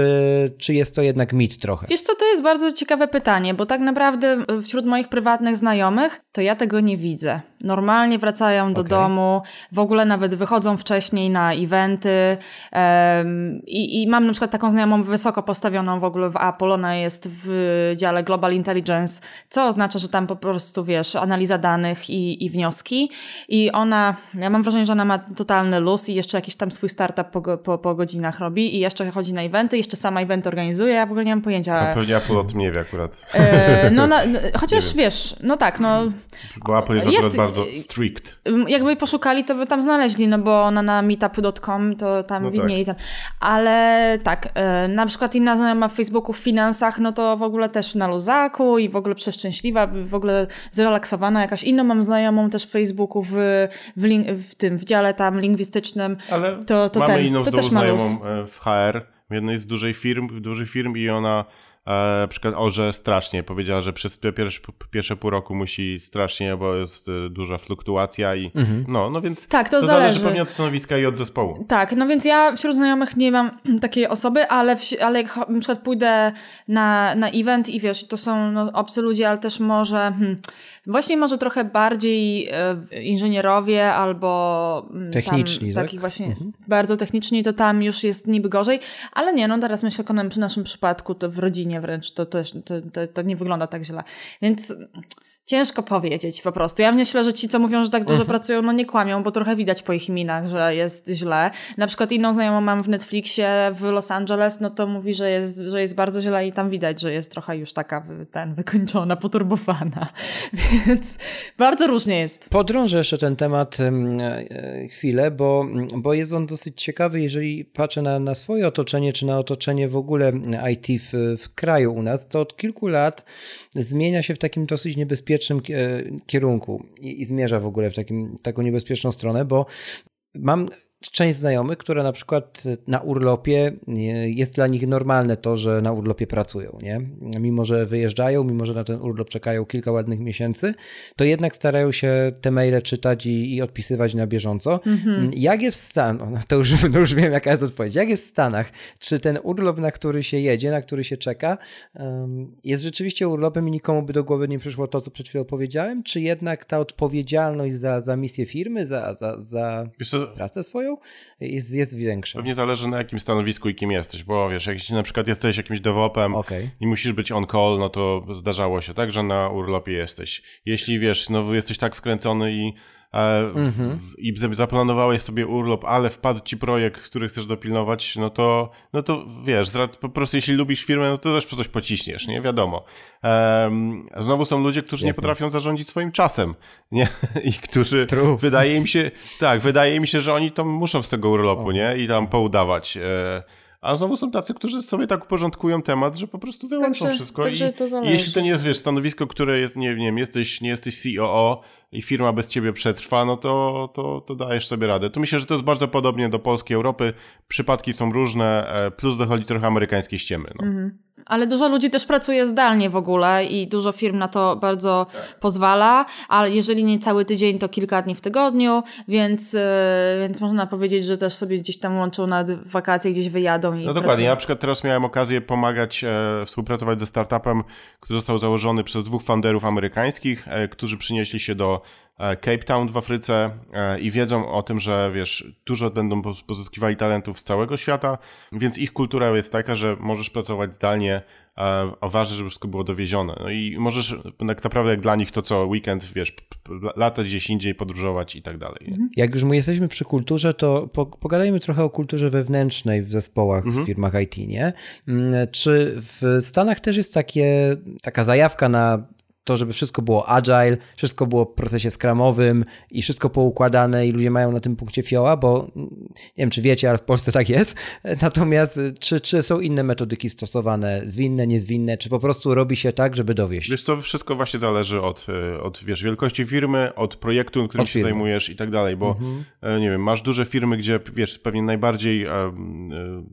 czy jest to jednak mit trochę? Wiesz co, to jest bardzo ciekawe pytanie, bo tak naprawdę wśród moich prywatnych znajomych to ja tego nie widzę. Normalnie wracają do okay. domu, w ogóle nawet wychodzą wcześniej na eventy um, i, i mam na przykład taką znajomą wysoko postawioną w ogóle w Apple, ona jest w dziale Global Intelligence, co oznacza, że tam po prostu, wiesz, analiza danych i, i wnioski. I ona, ja mam wrażenie, że ona ma totalny luz i jeszcze jakiś tam swój startup po, po, po godzinach robi i jeszcze chodzi na eventy, jeszcze sama event organizuje, ja w ogóle nie mam pojęcia. A pewnie Apple o tym nie wie akurat. E, no, no, chociaż wiesz, no tak, no. Bo Apple jest, jest bardzo strict. Jakby poszukali, to by tam znaleźli, no bo ona na meetup.com to tam no tak. tam. Ale tak, e, na przykład inna znajoma w Facebooku w finansach, no to w ogóle też na luzach, i w ogóle przeszczęśliwa, w ogóle zrelaksowana. Jakaś inną mam znajomą też w Facebooku w, w, w tym, w dziale tam lingwistycznym. Ale to, to mamy ten, inną to też znajomą e, w HR, w jednej z dużej firm, dużych firm i ona na przykład Orze strasznie powiedziała, że przez pierwsze, pierwsze pół roku musi strasznie, bo jest e, duża fluktuacja i mhm. no, no więc tak, to, to zależy. zależy pewnie od stanowiska i od zespołu. Tak, no więc ja wśród znajomych nie mam takiej osoby, ale, w, ale jak na przykład pójdę na, na event i wiesz, to są no, obcy ludzie, ale też może hmm, Właśnie może trochę bardziej e, inżynierowie albo mm, techniczni, tam, tak? właśnie mhm. bardzo techniczni, to tam już jest niby gorzej, ale nie, no teraz myślę, że przy naszym przypadku to w rodzinie wręcz to, to, to, to nie wygląda tak źle. Więc Ciężko powiedzieć po prostu. Ja myślę, że ci, co mówią, że tak dużo mhm. pracują, no nie kłamią, bo trochę widać po ich minach, że jest źle. Na przykład inną znajomą mam w Netflixie w Los Angeles, no to mówi, że jest, że jest bardzo źle i tam widać, że jest trochę już taka ten wykończona, poturbowana. Więc bardzo różnie jest. Podrążę jeszcze ten temat e, chwilę, bo, bo jest on dosyć ciekawy, jeżeli patrzę na, na swoje otoczenie, czy na otoczenie w ogóle IT w, w kraju u nas, to od kilku lat zmienia się w takim dosyć niebezpiecznym niebezpiecznym kierunku i, i zmierza w ogóle w takim, taką niebezpieczną stronę, bo mam część znajomych, które na przykład na urlopie jest dla nich normalne to, że na urlopie pracują, nie? Mimo, że wyjeżdżają, mimo, że na ten urlop czekają kilka ładnych miesięcy, to jednak starają się te maile czytać i, i odpisywać na bieżąco. Mhm. Jak jest w Stanach, no to już, no już wiem jaka jest odpowiedź, jak jest w Stanach, czy ten urlop, na który się jedzie, na który się czeka, jest rzeczywiście urlopem i nikomu by do głowy nie przyszło to, co przed chwilą powiedziałem, czy jednak ta odpowiedzialność za, za misję firmy, za, za, za pracę swoją jest, jest większa. Pewnie zależy na jakim stanowisku i kim jesteś, bo wiesz, jak na przykład jesteś jakimś DevOpem okay. i musisz być on call, no to zdarzało się tak, że na urlopie jesteś. Jeśli wiesz, no jesteś tak wkręcony i mhm. i zaplanowałeś sobie urlop, ale wpadł ci projekt, który chcesz dopilnować, no to, no to wiesz, po prostu jeśli lubisz firmę, no to też coś pociśniesz, nie? Wiadomo. Um, znowu są ludzie, którzy Jasne. nie potrafią zarządzić swoim czasem, nie? I którzy, True. wydaje mi się, tak, wydaje mi się, że oni tam muszą z tego urlopu, nie? I tam poudawać. E, A znowu są tacy, którzy sobie tak uporządkują temat, że po prostu wyłączą Także- wszystko. także I, to I jeśli to nie jest, wiesz, stanowisko, które jest, nie, nie wiem, jesteś, nie jesteś COO i firma bez ciebie przetrwa, no to, to, to dajesz sobie radę. Tu myślę, że to jest bardzo podobnie do Polski, Europy. Przypadki są różne, e, plus dochodzi trochę amerykańskiej ściemy. No. Ale dużo ludzi też pracuje zdalnie w ogóle i dużo firm na to bardzo pozwala, ale jeżeli nie cały tydzień, to kilka dni w tygodniu, więc, e, więc można powiedzieć, że też sobie gdzieś tam łączą na wakacje, gdzieś wyjadą i No dokładnie. pracują. Ja na przykład teraz miałem okazję pomagać, e, współpracować ze startupem, który został założony przez dwóch founderów amerykańskich, e, którzy przynieśli się do Cape Town w Afryce e, i wiedzą o tym, że wiesz, dużo będą pozyskiwali talentów z całego świata, więc ich kultura jest taka, że możesz pracować zdalnie, e, a ważne, żeby wszystko było dowiezione. No i możesz tak naprawdę jak dla nich to co weekend, wiesz, latać gdzieś indziej, podróżować i tak dalej. nie? Jak już my jesteśmy przy kulturze, to po, pogadajmy trochę o kulturze wewnętrznej w zespołach w firmach IT, nie? Mm, Czy w Stanach też jest takie, taka zajawka na to, żeby wszystko było agile, wszystko było w procesie skramowym i wszystko poukładane i ludzie mają na tym punkcie fioła, bo mm, nie wiem, czy wiecie, ale w Polsce tak jest. Natomiast czy, czy są inne metodyki stosowane, zwinne, niezwinne, czy po prostu robi się tak, żeby dowieść? Wiesz co, wszystko właśnie zależy od, e, od wiesz, wielkości firmy, od projektu, którym Od się firmy. zajmujesz i tak dalej, bo e, nie wiem, masz duże firmy, gdzie wiesz, pewnie najbardziej e,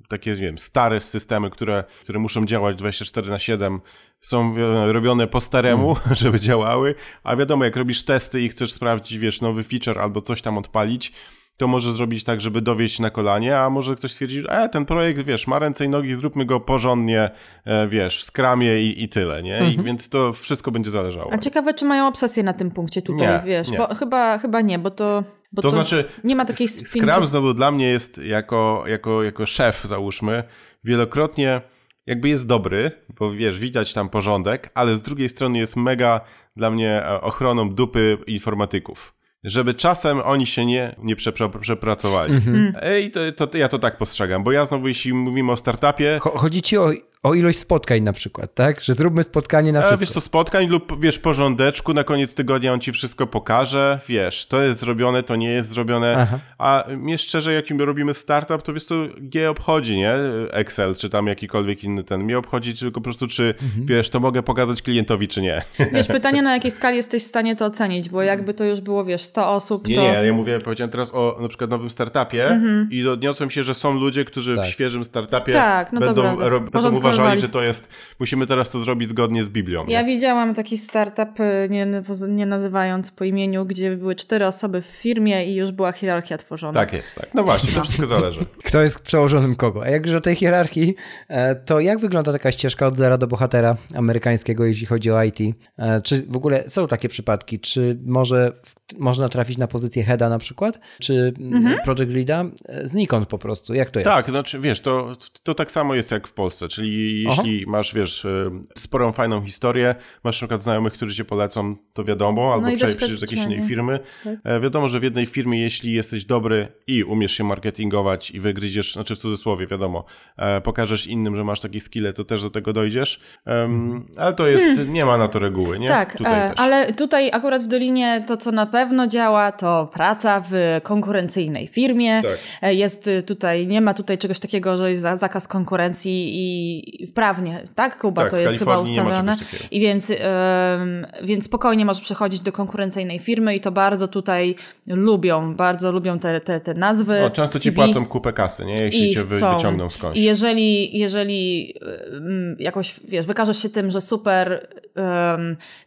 takie, nie wiem, stare systemy, które, które muszą działać 24 na 7 są e, robione po staremu, żeby działały, a wiadomo, jak robisz testy i chcesz sprawdzić, wiesz, nowy feature albo coś tam odpalić, to może zrobić tak, żeby dowieść na kolanie, a może ktoś stwierdzi, e, ten projekt, wiesz, ma ręce i nogi, zróbmy go porządnie, e, wiesz, w skramie i, i tyle, nie? I, więc to wszystko będzie zależało. A ciekawe, czy mają obsesję na tym punkcie tutaj, Nie, wiesz, nie. bo chyba, chyba nie, bo to... Bo To, znaczy, nie ma takiej. Scrum znowu dla mnie jest jako, jako, jako szef, załóżmy, wielokrotnie jakby jest dobry, bo wiesz, widać tam porządek, ale z drugiej strony jest mega dla mnie e, ochroną dupy informatyków. Żeby czasem oni się nie, nie przepra- przepracowali. Mhm. E, I to, to, ja to tak postrzegam, bo ja znowu, jeśli mówimy o startupie, Cho- Chodzi ci o, o ilość spotkań na przykład, tak? Że zróbmy spotkanie na A wszystko. wiesz co, spotkań lub wiesz, porządeczku, na koniec tygodnia on ci wszystko pokaże, wiesz, to jest zrobione, to nie jest zrobione, Aha. a mnie szczerze, jakim robimy startup, to wiesz co, G obchodzi, nie? Excel, czy tam jakikolwiek inny ten, mnie obchodzi tylko po prostu, czy, Mhm. wiesz, to mogę pokazać klientowi, czy nie. Wiesz, pytanie na jakiej skali jesteś w stanie to ocenić, bo jakby to już było, wiesz, 100 osób, Nie, to... nie, ja mówię, powiedziałem teraz o na przykład nowym startupie i odniosłem się, że są ludzie, którzy Tak. w świeżym startupie Tak, no to będą, prawda. ro- będą Porządkowali. Uważali, że to jest, musimy teraz to zrobić zgodnie z Biblią. Ja nie? widziałam taki startup, y, nie, nie nazywając po imieniu, gdzie były cztery osoby w firmie i już była hierarchia tworzona. Tak jest, tak. No właśnie, to wszystko zależy. Kto jest przełożonym kogo? A jak już o tej hierarchii, e, to jak wygląda taka ścieżka od zera do bohatera amerykańskiego, jeśli chodzi o IT? E, Czy w ogóle są takie przypadki? Czy może można trafić na pozycję heada na przykład? Czy mhm. project leada? E, Znikąd po prostu. Jak to jest? Tak, znaczy wiesz, to, to tak samo jest jak w Polsce, czyli jeśli masz, wiesz, e, sporą, fajną historię, masz na przykład znajomych, którzy cię polecą, to wiadomo, albo No i przejdziesz z jakiejś innej firmy. E, Wiadomo, że w jednej firmie, jeśli jesteś dobry i umiesz się marketingować i wygryziesz, znaczy w cudzysłowie, wiadomo, e, pokażesz innym, że masz takie skille, to też do tego dojdziesz, Em, ale to jest, nie ma na to reguły, nie? Tak, Tutaj ale tutaj akurat w Dolinie to, co na pewno działa, to praca w konkurencyjnej firmie. Tak. Jest tutaj, nie ma tutaj czegoś takiego, że jest za- zakaz konkurencji i i prawnie, tak, Kuba, Tak, to jest chyba ustawione. I więc, więc spokojnie możesz przechodzić do konkurencyjnej firmy i to bardzo tutaj lubią, bardzo lubią te, te, te nazwy. No, często ci płacą kupę kasy, nie? Jeśli cię wy, chcą. wyciągną skądś. I jeżeli, jeżeli jakoś, wiesz, wykażesz się tym, że super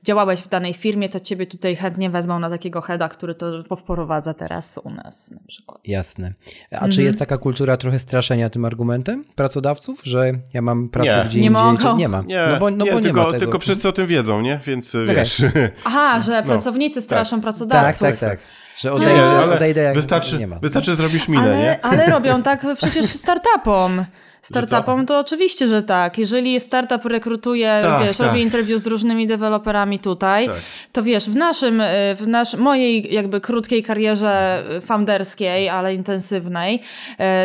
działałeś w danej firmie, to ciebie tutaj chętnie wezmą na takiego heada, który to powprowadza teraz u nas na przykład. Jasne. A Mhm. czy jest taka kultura trochę straszenia tym argumentem pracodawców, że ja mam pracę Nie. gdzie Nie indziej? mogą. Nie ma. Nie, no bo, no nie, bo nie tylko, ma tego. tylko wszyscy o tym wiedzą, nie? Więc okay. wiesz... Aha, że pracownicy straszą Tak, pracodawców. tak, tak. Że Nie, odejdę, ale odejdę jak wystarczy, nie ma. wystarczy zrobisz minę, Ale, nie? ale robią tak przecież startupom. Startupom to oczywiście, że tak. Jeżeli startup rekrutuje, Tak, wiesz, tak. robi interview z różnymi deweloperami tutaj, Tak. to wiesz, w naszym, y, w nasz, mojej jakby krótkiej karierze founderskiej, ale intensywnej,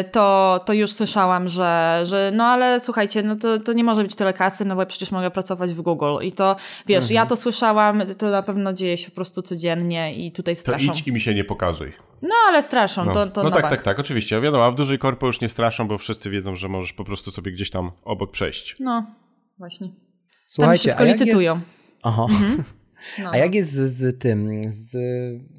y, to, to już słyszałam, że, że no ale słuchajcie, no to, to nie może być tyle kasy, no bo ja przecież mogę pracować w Google. I to, wiesz, Mhm. ja to słyszałam, to na pewno dzieje się po prostu codziennie i tutaj To straszą. idź i mi się nie pokazuj. No ale straszą, No, to, to no na tak, bank. tak, tak, oczywiście. Wiadomo, a w dużej korpo już nie straszą, bo wszyscy wiedzą, że możesz po prostu sobie gdzieś tam obok przejść. No, właśnie. Słuchajcie, szybko a jak licytują. jest... Aha. No. A jak jest z, z tym, z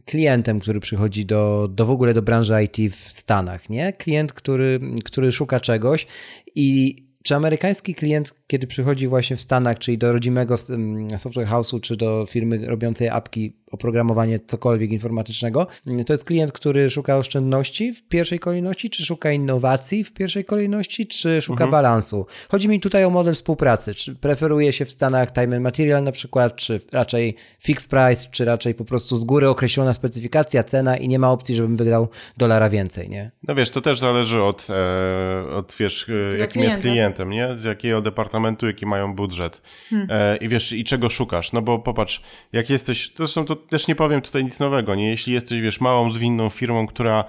klientem, który przychodzi do, do w ogóle do branży IT w Stanach, nie? Klient, który, który szuka czegoś i czy amerykański klient, kiedy przychodzi właśnie w Stanach, czyli do rodzimego mm, software house'u, czy do firmy robiącej apki, oprogramowanie cokolwiek informatycznego, to jest klient, który szuka oszczędności w pierwszej kolejności, czy szuka innowacji w pierwszej kolejności, czy szuka balansu? Chodzi mi tutaj o model współpracy. Czy preferuje się w Stanach time and material na przykład, czy raczej fixed price, czy raczej po prostu z góry określona specyfikacja, cena i nie ma opcji, żebym wydał dolara więcej, nie? No wiesz, to też zależy od, e, od wiesz, jakim jest klienta. Klientem, nie? Z jakiego departamentu, jaki mają budżet. Hmm. E, I wiesz, i czego szukasz. No bo popatrz, jak jesteś, zresztą to też nie powiem tutaj nic nowego, nie? Jeśli jesteś, wiesz, małą, zwinną firmą, która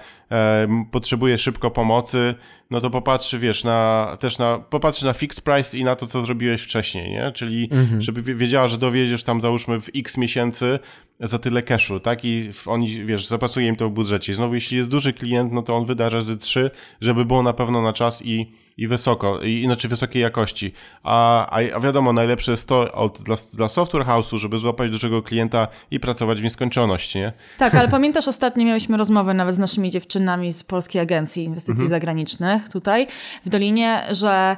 potrzebuje szybko pomocy, no to popatrzy, wiesz, na, też na, popatrzy na fixed price i na to, co zrobiłeś wcześniej, nie? Czyli żeby wie- wiedziała, że dowieziesz tam, załóżmy, w x miesięcy za tyle cashu, tak? I oni, wiesz, zapasuje im to w budżecie. I znowu, jeśli jest duży klient, no to on wyda razy trzy, żeby było na pewno na czas i, i wysoko, i, inaczej wysokiej jakości. A, a, wiadomo, najlepsze jest to od, dla, dla software house'u, żeby złapać dużego klienta i pracować w nieskończoność, nie? Tak, ale pamiętasz, ostatnio miałyśmy rozmowę nawet z naszymi dziewczynami z Polskiej Agencji Inwestycji Mhm. Zagranicznych tutaj w Dolinie, że,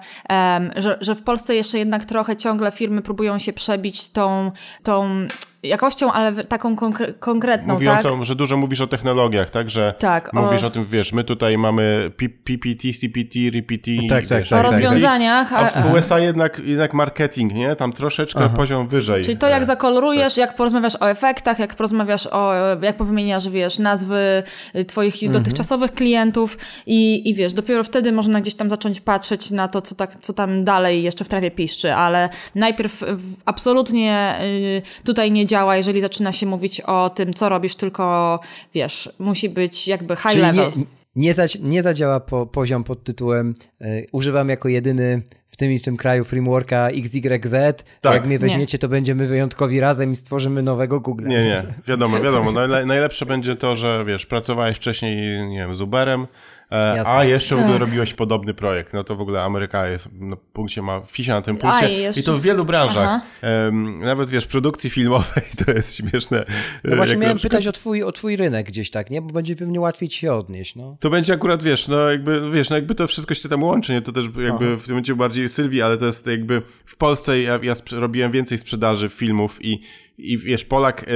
że, że w Polsce jeszcze jednak trochę ciągle firmy próbują się przebić tą, tą jakością, ale taką konkre- konkretną, Mówiącą, tak? że dużo mówisz o technologiach, tak? Że Tak, o- mówisz o... tym, wiesz, my tutaj mamy PPT, CPT, RPT. Tak, tak, wiesz, tak, O tak. rozwiązaniach, A w USA jednak, jednak marketing, nie? Tam troszeczkę poziom wyżej. Czyli to, jak zakolorujesz, jak porozmawiasz o efektach, jak porozmawiasz o, jak powymieniasz, wiesz, nazwy y, twoich dotychczasowych klientów i, i wiesz, dopiero wtedy można gdzieś tam zacząć patrzeć na to, co, tak, co tam dalej jeszcze w trawie piszczy, ale najpierw absolutnie y, tutaj nie działa, jeżeli zaczyna się mówić o tym, co robisz, tylko, wiesz, musi być jakby high Czyli level. nie, nie, za, nie zadziała po, poziom pod tytułem e, używam jako jedyny w tym i w tym kraju frameworka XYZ. Tak. Jak mnie weźmiecie, to będziemy wyjątkowi razem i stworzymy nowego Google. Nie, nie, wiadomo, wiadomo. Najle- najlepsze będzie to, że wiesz, pracowałeś wcześniej, nie wiem, z Uberem, Jasne. a jeszcze w ogóle Tak. robiłeś podobny projekt. No to w ogóle Ameryka jest na punkcie, ma fisia na tym A, punkcie. i jeszcze- I to w wielu branżach. Aha. Em, nawet wiesz, produkcji filmowej to jest śmieszne. No właśnie miałem przykład- pytać o twój, o twój rynek gdzieś tak, nie? Bo będzie pewnie łatwiej ci się odnieść, no. To będzie akurat, wiesz, no jakby, wiesz, no jakby to wszystko się tam łączy, nie? To też jakby w tym momencie bardziej Sylwii, ale to jest jakby w Polsce ja, ja robiłem więcej sprzedaży filmów i, i wiesz, Polak y,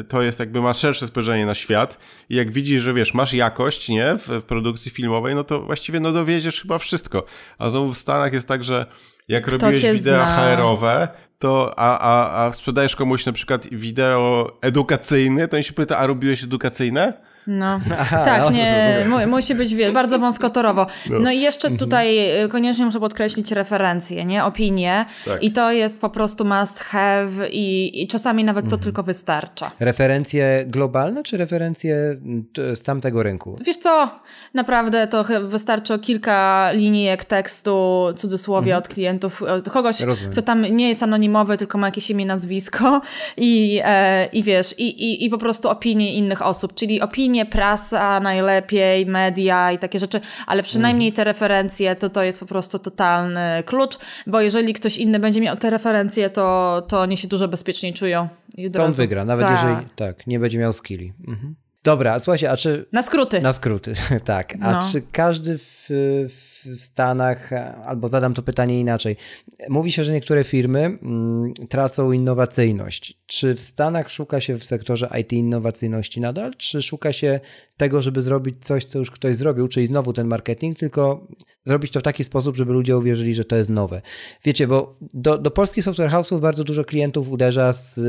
y, to jest jakby ma szersze spojrzenie na świat i jak widzi, że wiesz, masz jakość, nie? W, w produkcji filmowej, no to właściwie no dowieziesz chyba wszystko. A znowu w Stanach jest tak, że jak robiłeś cię wideo? HR-owe, to a, a, a sprzedajesz komuś na przykład wideo edukacyjne, to on się pyta, a robiłeś edukacyjne? No, Aha, tak, no, nie, mu, musi być wie, bardzo wąskotorowo. No. i jeszcze tutaj y, koniecznie muszę podkreślić referencje, nie? Opinie. Tak. I to jest po prostu must have i, i czasami nawet to tylko wystarcza. Referencje globalne, czy referencje mm, z tamtego rynku? Wiesz co, naprawdę to wystarczy kilka linijek tekstu, cudzysłowie od klientów, od kogoś, Rozumiem. kto tam nie jest anonimowy, tylko ma jakieś imię, nazwisko i, e, i wiesz, i, i, i po prostu opinie innych osób, czyli opinie, prasa najlepiej, media i takie rzeczy, ale przynajmniej te referencje to to jest po prostu totalny klucz, bo jeżeli ktoś inny będzie miał te referencje, to, to oni się dużo bezpieczniej czują. To on wygra, nawet Tak. jeżeli tak, nie będzie miał skilli. Mhm. Dobra, a słuchajcie, a czy Na skróty. Na skróty, tak. A No. czy każdy w, w Stanach, albo zadam to pytanie inaczej, mówi się, że niektóre firmy mm, tracą innowacyjność. Czy w Stanach szuka się w sektorze IT innowacyjności nadal, czy szuka się tego, żeby zrobić coś, co już ktoś zrobił, czyli znowu ten marketing, tylko zrobić to w taki sposób, żeby ludzie uwierzyli, że to jest nowe. Wiecie, bo do, do polskich software house'ów bardzo dużo klientów uderza z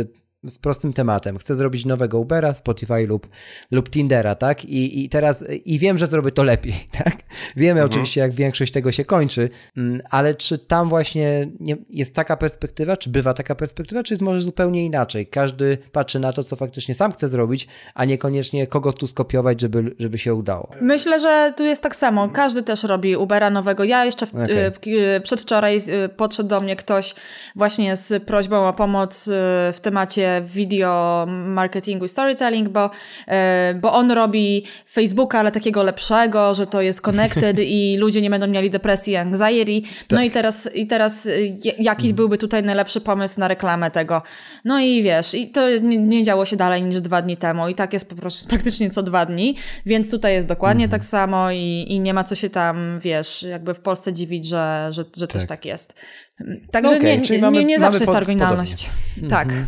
z prostym tematem. Chcę zrobić nowego Ubera, Spotify lub, lub Tindera, tak? I, I teraz, i wiem, że zrobię to lepiej, tak? Wiemy oczywiście, jak większość tego się kończy, mm, ale czy tam właśnie nie, jest taka perspektywa, czy bywa taka perspektywa, czy jest może zupełnie inaczej? Każdy patrzy na to, co faktycznie sam chce zrobić, a niekoniecznie kogo tu skopiować, żeby, żeby się udało. Myślę, że tu jest tak samo. Każdy też robi Ubera nowego. Ja jeszcze w, Okej. y, y, przedwczoraj y, podszedł do mnie ktoś właśnie z prośbą o pomoc y, w temacie świecie video marketingu i storytelling, bo, e, bo on robi Facebooka, ale takiego lepszego, że to jest connected i ludzie nie będą mieli depresji, anxiety. No i teraz, i teraz e, jaki byłby tutaj najlepszy pomysł na reklamę tego? No i wiesz, i to nie, nie działo się dalej niż dwa dni temu i tak jest po prostu praktycznie co dwa dni, więc tutaj jest dokładnie Mhm. tak samo i, i nie ma co się tam, wiesz, jakby w Polsce dziwić, że, że, że też tak jest. Także No okej, nie, nie, mamy- nie mamy zawsze jest pod- oryginalność. Tak. Mhm.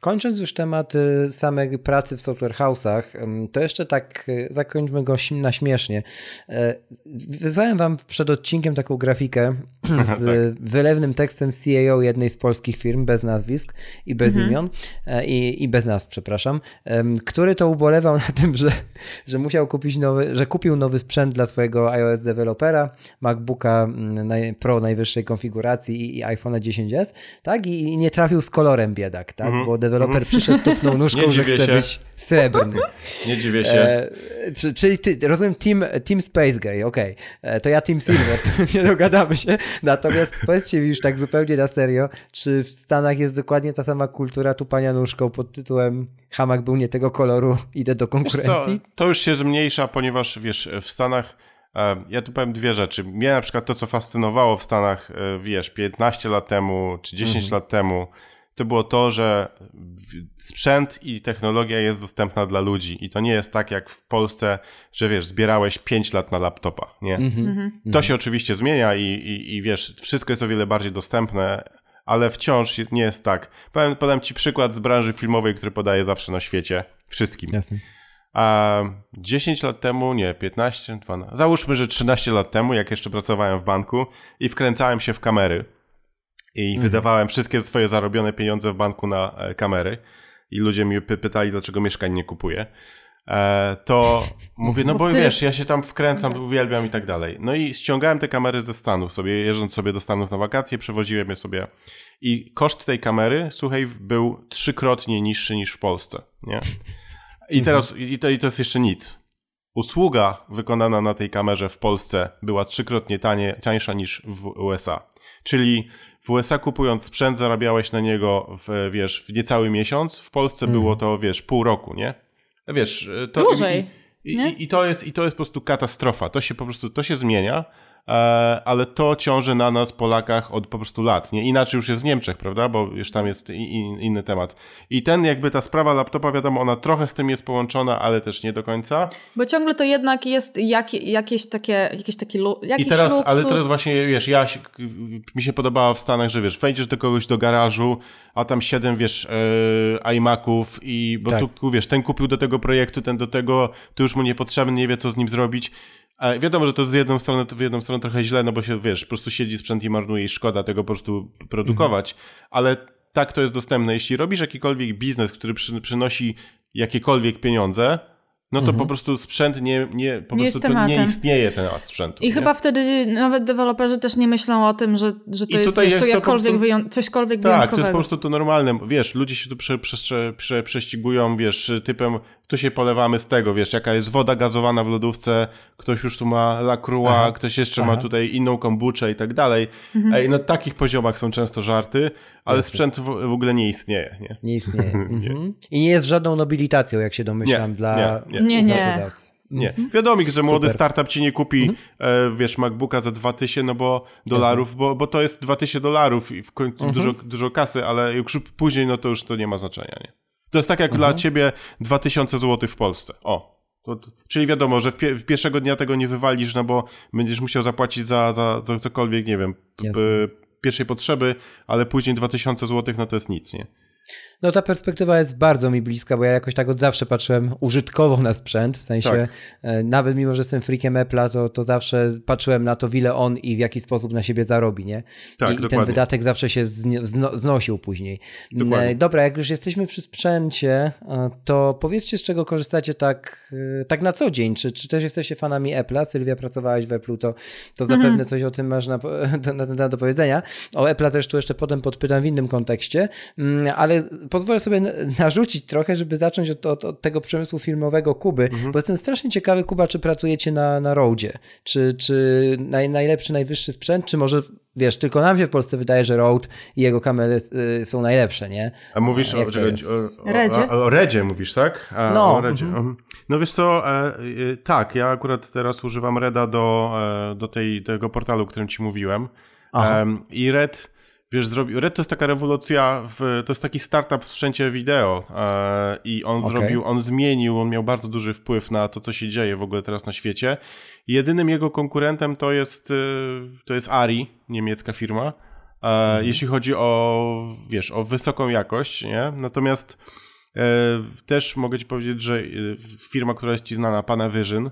Kończąc już temat y, samej pracy w software house'ach, to jeszcze tak y, zakończmy go na śmiesznie. E, Wysłałem wam przed odcinkiem taką grafikę z wylewnym tekstem CEO jednej z polskich firm, bez nazwisk i bez imion, e, i, i bez nas, przepraszam, który to ubolewał na tym, że, że musiał kupić nowy, że kupił nowy sprzęt dla swojego iOS dewelopera, MacBooka Pro najwyższej konfiguracji i, i iPhone'a 10s, tak? I, I nie trafił z kolorem biedak, tak? Bo deweloper przyszedł, tupnął nóżką, Nie że chce się. być srebrny. Nie dziwię się. E, czy- czyli ty, rozumiem Team, team Space Gray, okej. E, To ja Team Silver, nie dogadamy się. Natomiast powiedzcie mi już tak zupełnie na serio, czy w Stanach jest dokładnie ta sama kultura tupania nóżką pod tytułem hamak był nie tego koloru, idę do konkurencji? to już się zmniejsza, ponieważ wiesz, w Stanach e, ja tu powiem dwie rzeczy. Mnie na przykład to, co fascynowało w Stanach, e, wiesz, 15 lat temu czy 10 lat temu, to było to, że sprzęt i technologia jest dostępna dla ludzi. I to nie jest tak jak w Polsce, że wiesz, zbierałeś 5 lat na laptopa, nie? To się oczywiście zmienia i, i, i wiesz, wszystko jest o wiele bardziej dostępne, ale wciąż nie jest tak. Powiem, podam ci przykład z branży filmowej, który podaję zawsze na świecie. Wszystkim. Jasne. A 10 lat temu, nie, 15, 12, załóżmy, że 13 lat temu, jak jeszcze pracowałem w banku i wkręcałem się w kamery i wydawałem wszystkie swoje zarobione pieniądze w banku na e, kamery i ludzie mi py pytali, dlaczego mieszkań nie kupuję, e, to mówię, no bo ty- wiesz, ja się tam wkręcam, uwielbiam i tak dalej. No i ściągałem te kamery ze Stanów sobie, jeżdżąc sobie do Stanów na wakacje, przewoziłem je sobie i koszt tej kamery, słuchaj, był trzykrotnie niższy niż w Polsce, nie? I teraz, i to, i to jest jeszcze nic. Usługa wykonana na tej kamerze w Polsce była trzykrotnie tanie, tańsza niż w USA. Czyli w USA kupując sprzęt zarabiałeś na niego w, wiesz, w niecały miesiąc, w Polsce było to, wiesz, pół roku, nie? Wiesz, to... Dłużej, I, i, i, to jest, I to jest po prostu katastrofa. To się po prostu, to się zmienia, ale to ciąży na nas, Polakach, od po prostu lat, nie? Inaczej już jest w Niemczech, prawda? Bo już tam jest inny temat. I ten, jakby ta sprawa laptopa, wiadomo, ona trochę z tym jest połączona, ale też nie do końca. Bo ciągle to jednak jest jak, jakieś takie, jakieś takie lu, jakiś I teraz, luksus. ale teraz właśnie, wiesz, ja się, mi się podobało w Stanach, że wiesz, wejdziesz do kogoś do garażu, a tam siedem, wiesz, e, iMaców i, bo Tak. tu, wiesz, ten kupił do tego projektu, ten do tego, to już mu niepotrzebny, nie wie, co z nim zrobić. E, wiadomo, że to z jedną strony, to w jedną stronę trochę źle, no bo się, wiesz, po prostu siedzi sprzęt i marnuje i szkoda tego po prostu produkować, ale tak to jest dostępne. Jeśli robisz jakikolwiek biznes, który przy, przynosi jakiekolwiek pieniądze, no to po prostu sprzęt nie, nie po Nie prostu jest to nie istnieje ten sprzętu. I nie? chyba wtedy nawet deweloperzy też nie myślą o tym, że, że to I jest, wiesz, jest to to jakkolwiek prostu- wyją- cośkolwiek Tak, to wyjątkowego. jest po prostu to normalne. Wiesz, ludzie się tu prze, prze, prze, prześcigują, wiesz, typem, tu się polewamy z tego, wiesz, jaka jest woda gazowana w lodówce, ktoś już tu ma lacroix, Aha. ktoś jeszcze Aha. ma tutaj inną kombuczę i tak dalej. Mhm. Ej, na takich poziomach są często żarty, ale sprzęt w, w ogóle nie istnieje, nie? Nie istnieje. Mhm. I nie jest żadną nobilitacją, jak się domyślam, Nie, dla nie, nie. Nie, nie. pracodawcy. Nie. Wiadomo, że młody Super. startup ci nie kupi, e, wiesz, MacBooka za 2000 no bo dolarów, bo, bo to jest 2000 dolarów i w końcu dużo, dużo kasy, ale już później, no to już to nie ma znaczenia, nie? To jest tak jak dla ciebie 2000 zł w Polsce. O. To, to, czyli wiadomo, że w, pie, w pierwszego dnia tego nie wywalisz, no bo będziesz musiał zapłacić za, za, za cokolwiek, nie wiem, p, pierwszej potrzeby, ale później 2000 zł, no to jest nic, nie? No ta perspektywa jest bardzo mi bliska, bo ja jakoś tak od zawsze patrzyłem użytkowo na sprzęt, w sensie Tak. e, nawet mimo, że jestem freakiem Apple'a, to, to zawsze patrzyłem na to, ile on i w jaki sposób na siebie zarobi, nie? Tak, I, I ten dokładnie. wydatek zawsze się zno, znosił później. Dokładnie. E, Dobra, jak już jesteśmy przy sprzęcie, e, to powiedzcie, z czego korzystacie tak, tak na co dzień. Czy, czy też jesteście fanami Apple'a? Sylwia, pracowałaś w Apple'u, to, to zapewne coś o tym masz na, na, na, na do powiedzenia. O Apple'a zresztą jeszcze potem podpytam w innym kontekście, Mm, ale pozwolę sobie narzucić trochę, żeby zacząć od, od, od tego przemysłu filmowego Kuby, Mhm. bo jestem strasznie ciekawy, Kuba, czy pracujecie na, na Roadzie? Czy, czy naj, najlepszy, najwyższy sprzęt, czy może, wiesz, tylko nam się w Polsce wydaje, że Rode i jego kamery y, są najlepsze, nie? A mówisz A o, czekaj, o, o, Redzie? o, o Redzie mówisz, tak? A, No, O Redzie. mhm. No wiesz co, e, e, tak, ja akurat teraz używam Reda do, e, do tej, tego portalu, o którym ci mówiłem. I Red, wiesz, zrobił, Red to jest taka rewolucja, w, to jest taki startup w sprzęcie wideo e, i on Okej. zrobił, on zmienił, on miał bardzo duży wpływ na to, co się dzieje w ogóle teraz na świecie. Jedynym jego konkurentem to jest, e, to jest Ari, niemiecka firma. E, Jeśli chodzi o, wiesz, o wysoką jakość, nie? Natomiast e, też mogę ci powiedzieć, że e, firma, która jest ci znana, Panavision,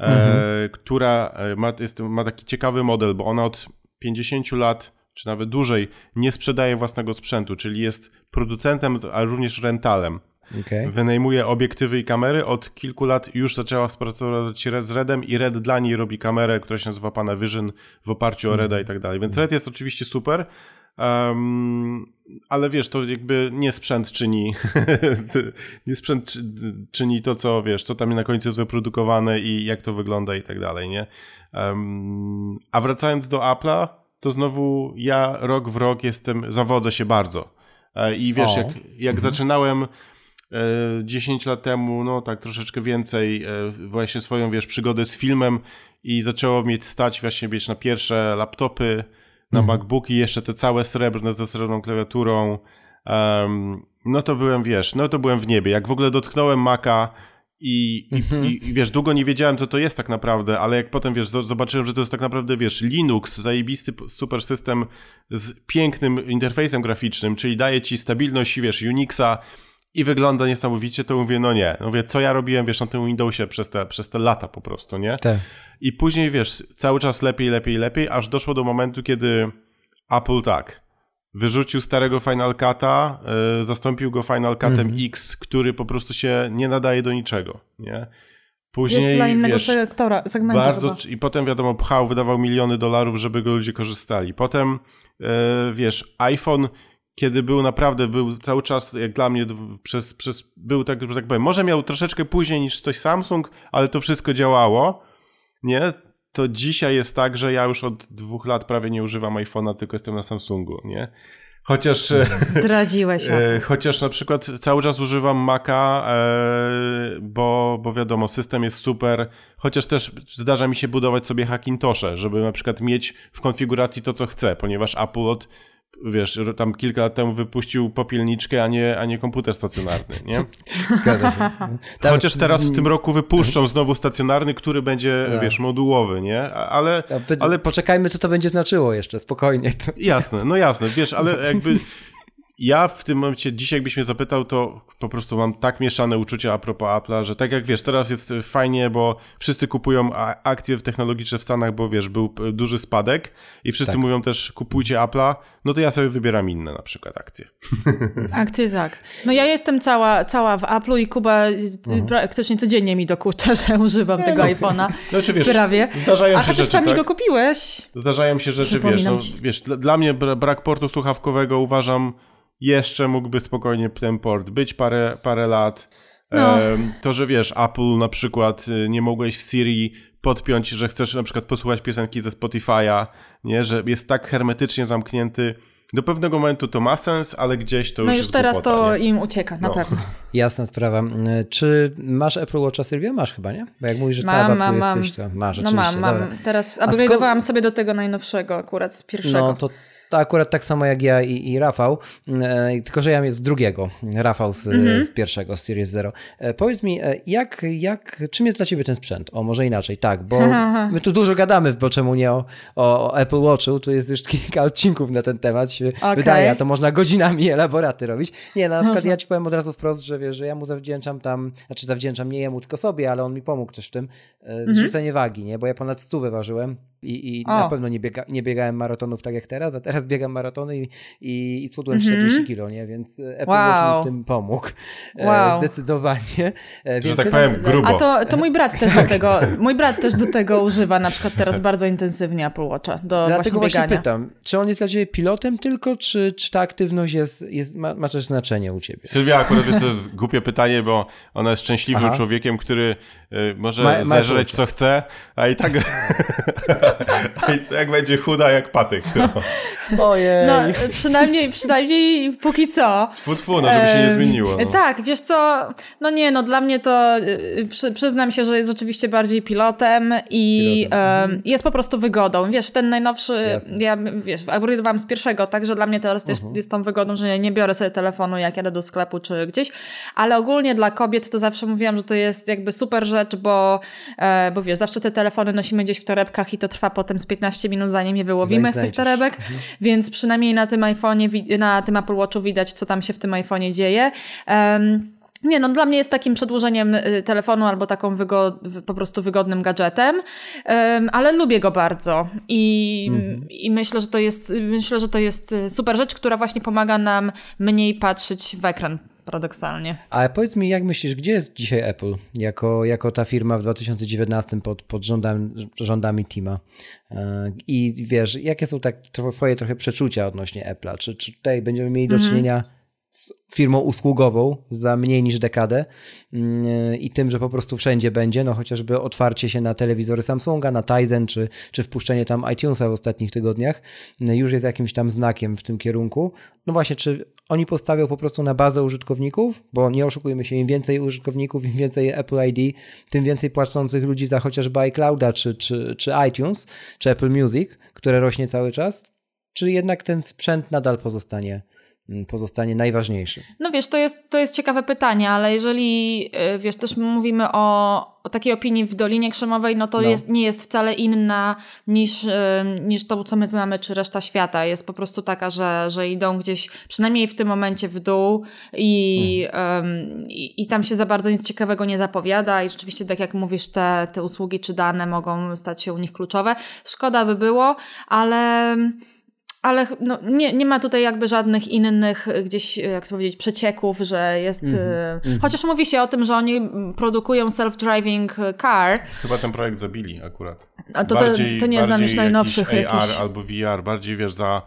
e, która e, ma, jest, ma taki ciekawy model, bo ona od 50 lat, czy nawet dłużej, nie sprzedaje własnego sprzętu, czyli jest producentem, a również rentalem. Okej. Wynajmuje obiektywy i kamery. Od kilku lat już zaczęła współpracować z Redem i Red dla niej robi kamerę, która się nazywa Panavision w oparciu o Reda i tak dalej. Więc Red jest oczywiście super, um, ale wiesz, to jakby nie sprzęt czyni nie sprzęt czy- czyni to, co wiesz, co tam na końcu jest wyprodukowane i jak to wygląda i tak dalej, nie? Um, a wracając do Apple'a, to znowu ja rok w rok jestem, zawodzę się bardzo. E, I wiesz, O. jak, jak zaczynałem e, 10 lat temu, no tak troszeczkę więcej, e, właśnie swoją, wiesz, przygodę z filmem i zaczęło mieć stać właśnie, wiesz, na pierwsze laptopy, na MacBooki, jeszcze te całe srebrne ze srebrną klawiaturą, em, no to byłem, wiesz, no to byłem w niebie. Jak w ogóle dotknąłem Maca i, i, i, i wiesz, długo nie wiedziałem, co to jest tak naprawdę, ale jak potem, wiesz, zo- zobaczyłem, że to jest tak naprawdę, wiesz, Linux, zajebisty super system z pięknym interfejsem graficznym, czyli daje ci stabilność, wiesz, Unixa i wygląda niesamowicie, to mówię, no nie. Mówię, co ja robiłem, wiesz, na tym Windowsie przez te, przez te lata po prostu, nie? Tak. I później, wiesz, cały czas lepiej, lepiej, lepiej, aż doszło do momentu, kiedy Apple tak, wyrzucił starego Final Cut'a, y, zastąpił go Final Cutem X, który po prostu się nie nadaje do niczego, nie? Później, Jest dla innego wiesz, sektora, segmentu bardzo. I potem, wiadomo, pchał, wydawał miliony dolarów, żeby go ludzie korzystali. Potem, e, wiesz, iPhone, kiedy był naprawdę, był cały czas, jak dla mnie, przez, przez był tak, że tak powiem, może miał troszeczkę później niż coś Samsung, ale to wszystko działało, nie? To dzisiaj jest tak, że ja już od dwóch lat prawie nie używam iPhone'a, tylko jestem na Samsungu, nie? Chociaż... e, Zdradziłeś. E, chociaż na przykład cały czas używam Maca, e, bo, bo wiadomo, system jest super. Chociaż też zdarza mi się budować sobie Hackintosze, żeby na przykład mieć w konfiguracji to, co chcę, ponieważ Apple od, wiesz, tam kilka lat temu wypuścił popielniczkę, a nie, a nie komputer stacjonarny, nie? Zgadza się. Tam- Chociaż teraz w tym roku wypuszczą znowu stacjonarny, który będzie, Tak. wiesz, modułowy, nie? Ale, ale Poczekajmy, co to będzie znaczyło jeszcze, spokojnie. Jasne, no jasne, wiesz, ale jakby ja w tym momencie, dzisiaj jakbyś mnie zapytał, to po prostu mam tak mieszane uczucia a propos Apple'a, że tak jak wiesz, teraz jest fajnie, bo wszyscy kupują akcje technologiczne w Stanach, bo wiesz, był p- duży spadek i wszyscy Tak. mówią też kupujcie Apple'a, no to ja sobie wybieram inne na przykład akcje. Akcje tak. No ja jestem cała, cała w Apple'u i Kuba Mhm. praktycznie codziennie mi dokucza, że używam tego iPhone'a. No czy wiesz, Prawie. zdarzają A się rzeczy, sami tak? go kupiłeś. Zdarzają się rzeczy, wiesz, no, wiesz, dla, dla mnie bra- brak portu słuchawkowego uważam jeszcze mógłby spokojnie ten port być parę, parę lat. No. To, że wiesz, Apple na przykład y, nie mogłeś w Siri podpiąć, że chcesz na przykład posłuchać piosenki ze Spotify'a, nie, że jest tak hermetycznie zamknięty. Do pewnego momentu to ma sens, ale gdzieś to już No już jest teraz głupota, to nie? im ucieka, na No. pewno. Jasna sprawa. Y, Czy masz Apple Watcha, Sylwia? Masz chyba, nie? Bo jak mówisz, że cała Mam, Apple mam, mam. jesteś, to masz, No rzeczywiście. mam, dobra. mam. Teraz upgrade'owałam sobie do tego najnowszego akurat z pierwszego. No to, to akurat tak samo jak ja i, i Rafał, e, tylko że ja jest z drugiego, Rafał z, Mhm. z pierwszego, z Series Zero. E, powiedz mi, e, jak, jak, czym jest dla ciebie ten sprzęt? O, może inaczej, tak, bo my tu dużo gadamy, bo czemu nie o, o, Apple Watchu, tu jest już kilka odcinków na ten temat, się Okej. wydaje, a to można godzinami elaboraty robić. Nie, no, na przykład ja ci powiem od razu wprost, że wiesz, że ja mu zawdzięczam tam, znaczy zawdzięczam nie jemu, tylko sobie, ale on mi pomógł też w tym, e, Mhm. zrzucenie wagi, nie, bo ja ponad 100 wyważyłem i, i na pewno nie, biega, nie biegałem maratonów tak jak teraz, a teraz biegam maratony i, i, i schudłem Mhm. 40 kilo, nie? Więc e, Apple Wow. Watch mi w tym pomógł. E, Wow. Zdecydowanie. E, więc tak ja- powiem, grubo. A to, to mój brat też do tego, mój brat też do tego używa na przykład teraz bardzo intensywnie Apple Watcha do Dlatego właśnie właśnie biegania. pytam, czy on jest dla ciebie pilotem tylko, czy, czy ta aktywność jest, jest, ma, ma też znaczenie u ciebie? Sylwia akurat wiesz, to jest głupie pytanie, bo ona jest szczęśliwym Aha. człowiekiem, który y, może Ma- ma co chce, a i tak i tak będzie chuda jak patyk. No. Ojej. No, przynajmniej, przynajmniej póki co. Tfu, tfu, no żeby się nie zmieniło. No. Tak, wiesz co, no nie, no dla mnie to y, przy, przyznam się, że jest rzeczywiście bardziej pilotem i Pilotem. em, jest po prostu wygodą. Wiesz, ten najnowszy, Jasne. ja wiesz, upgrade'owałam z pierwszego, także dla mnie teraz też jest tą wygodą, że ja nie biorę sobie telefonu jak jadę do sklepu czy gdzieś, ale ogólnie dla kobiet to zawsze mówiłam, że to jest jakby super rzecz, bo, e, bo wiesz, zawsze te telefony nosimy gdzieś w torebkach i to trwa potem z 15 minut, zanim je wyłowimy Zanim z tych torebek, więc przynajmniej na tym iPhone'ie, na tym Apple Watchu widać, co tam się w tym iPhone'ie dzieje. Em, nie, no dla mnie jest takim przedłużeniem y, telefonu albo taką po prostu wygodnym gadżetem, em, ale lubię go bardzo. I, i myślę, że to jest, myślę, że to jest y, super rzecz, która właśnie pomaga nam mniej patrzeć w ekran, paradoksalnie. Ale powiedz mi, jak myślisz, gdzie jest dzisiaj Apple jako, jako ta firma w 2019 pod, pod rządami, rządami Tima? E, I wiesz, jakie są tak twoje trochę przeczucia odnośnie Apple'a? Czy, czy tutaj będziemy mieli do czynienia z firmą usługową za mniej niż dekadę mm, i tym, że po prostu wszędzie będzie, no chociażby otwarcie się na telewizory Samsunga, na Tizen, czy, czy wpuszczenie tam iTunesa w ostatnich tygodniach mm, już jest jakimś tam znakiem w tym kierunku. No właśnie, czy oni postawią po prostu na bazę użytkowników, bo nie oszukujmy się, im więcej użytkowników, im więcej Apple ID, tym więcej płacących ludzi za chociażby iClouda, czy, czy, czy iTunes, czy Apple Music, które rośnie cały czas, czy jednak ten sprzęt nadal pozostanie, pozostanie najważniejszy? No wiesz, to jest, to jest ciekawe pytanie, ale jeżeli, y, wiesz, też mówimy o, o takiej opinii w Dolinie Krzemowej, no to No. Jest, nie jest wcale inna niż, y, niż to, co my znamy, czy reszta świata. Jest po prostu taka, że, że idą gdzieś, przynajmniej w tym momencie w dół i, em, i, i tam się za bardzo nic ciekawego nie zapowiada i rzeczywiście, tak jak mówisz, te, te usługi czy dane mogą stać się u nich kluczowe. Szkoda by było, ale... Ale no, nie, nie ma tutaj jakby żadnych innych y, gdzieś, y, jak to powiedzieć, przecieków, że jest... y, Chociaż mówi się o tym, że oni mm, produkują self-driving car, Chyba ten projekt zabili akurat. a to, to, to nie znam już bardziej najnowszych jakiś AR jakichś... albo VR, bardziej wiesz, za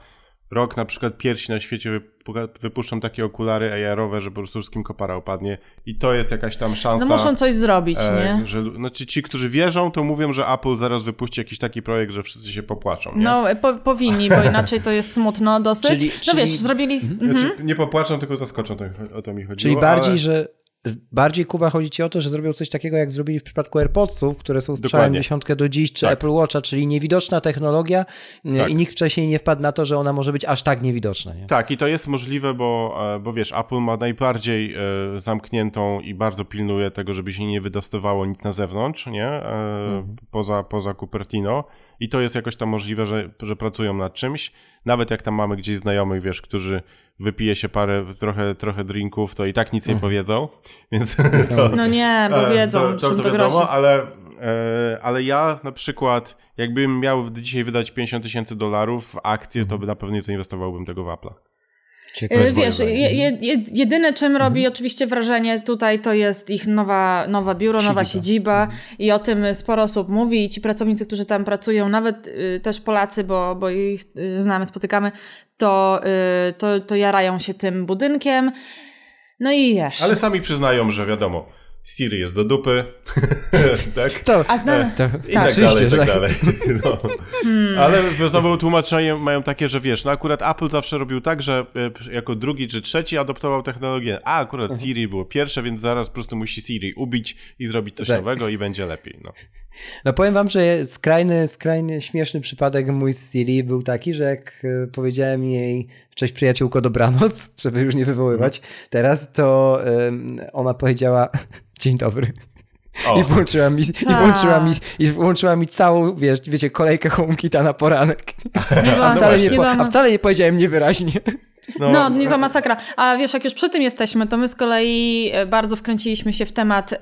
rok na przykład pierwsi na świecie wypu- wypuszczą takie okulary AR-owe, że po prostu wszystkim kopara opadnie i to jest jakaś tam szansa. No muszą coś zrobić, e, nie? Że, znaczy ci, którzy wierzą, to mówią, że Apple zaraz wypuści jakiś taki projekt, że wszyscy się popłaczą, nie? No, po, powinni, bo inaczej to jest smutno dosyć. Czyli- no czyli- wiesz, zrobili... Mhm. Znaczy, nie popłaczą, tylko zaskoczą, to, o to mi chodziło. Czyli bardziej, ale... że bardziej Kuba chodzi ci o to, że zrobią coś takiego, jak zrobili w przypadku AirPodsów, które są strzałem dziesiątkę do dziś, czy Tak. Apple Watcha, czyli niewidoczna technologia e, Tak. i nikt wcześniej nie wpadł na to, że ona może być aż tak niewidoczna. Nie? Tak, i to jest możliwe, bo, e, bo wiesz, Apple ma najbardziej e, zamkniętą i bardzo pilnuje tego, żeby się nie wydostawało nic na zewnątrz, nie? E, poza, poza Cupertino. I to jest jakoś tam możliwe, że, że pracują nad czymś. Nawet jak tam mamy gdzieś znajomych, wiesz, którzy wypije się parę, trochę, trochę drinków, to i tak nic nie powiedzą. Więc to, No nie, bo E, wiedzą, to, to, czym to to wiadomo, ale, e, ale ja na przykład, jakbym miał dzisiaj wydać 50 tysięcy dolarów w akcje, to by na pewno nie zainwestowałbym tego w Apple'a. Ciekawe. Y, Wiesz, je, je, je, jedyne czym Mhm. robi oczywiście wrażenie tutaj to jest ich nowa, nowa biuro, nowa siedziba Mhm. i o tym sporo osób mówi i ci pracownicy, którzy tam pracują, nawet y, też Polacy, bo, bo ich y, znamy, spotykamy, to, y, to, to jarają się tym budynkiem. No i wiesz. Ale sami przyznają, że wiadomo, Siri jest do dupy, tak? To, A znam, to, I tak, oczywiście, dalej, i że tak dalej. No. Ale znowu tłumaczenie mają takie, że wiesz, no akurat Apple zawsze robił tak, że e, jako drugi czy trzeci adoptował technologię, a akurat Siri było pierwsze, więc zaraz po prostu musi Siri ubić i zrobić coś Tak. nowego i będzie lepiej. No. No powiem wam, że skrajny, skrajny śmieszny przypadek mój z Siri był taki, że jak e, powiedziałem jej cześć przyjaciółko, dobranoc, żeby już nie wywoływać teraz, to ona powiedziała dzień dobry. O. I włączyła mi, i włączyła mi, i włączyła mi całą, wiesz, wiecie, kolejkę HomeKita na poranek. niezła, A wcale, nie, po, a wcale nie powiedziałem niewyraźnie. No, No, niezła masakra. A wiesz, jak już przy tym jesteśmy, to my z kolei e, bardzo wkręciliśmy się w temat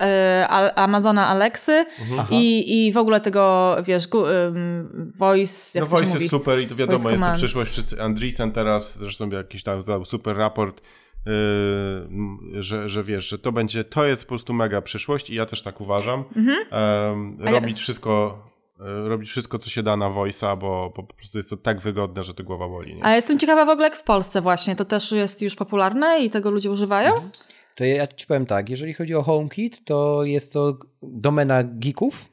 Al- Amazona Alexy Mhm. i, i w ogóle tego, wiesz, gu, ym, voice, jak No Voice mówi? jest super i to wiadomo, Voice jest to przyszłość. Andreessen teraz, zresztą jakiś tam super raport, yy, że, że wiesz, że to będzie, to jest po prostu mega przyszłość i ja też tak uważam. Mhm. A ja- robić wszystko, e, robić wszystko, co się da na Voice'a, bo, bo po prostu jest to tak wygodne, że to głowa boli. Nie? A jestem ciekawa w ogóle jak w Polsce właśnie, to też jest już popularne i tego ludzie używają? Mhm. To ja ci powiem tak, jeżeli chodzi o HomeKit, to jest to domena geeków,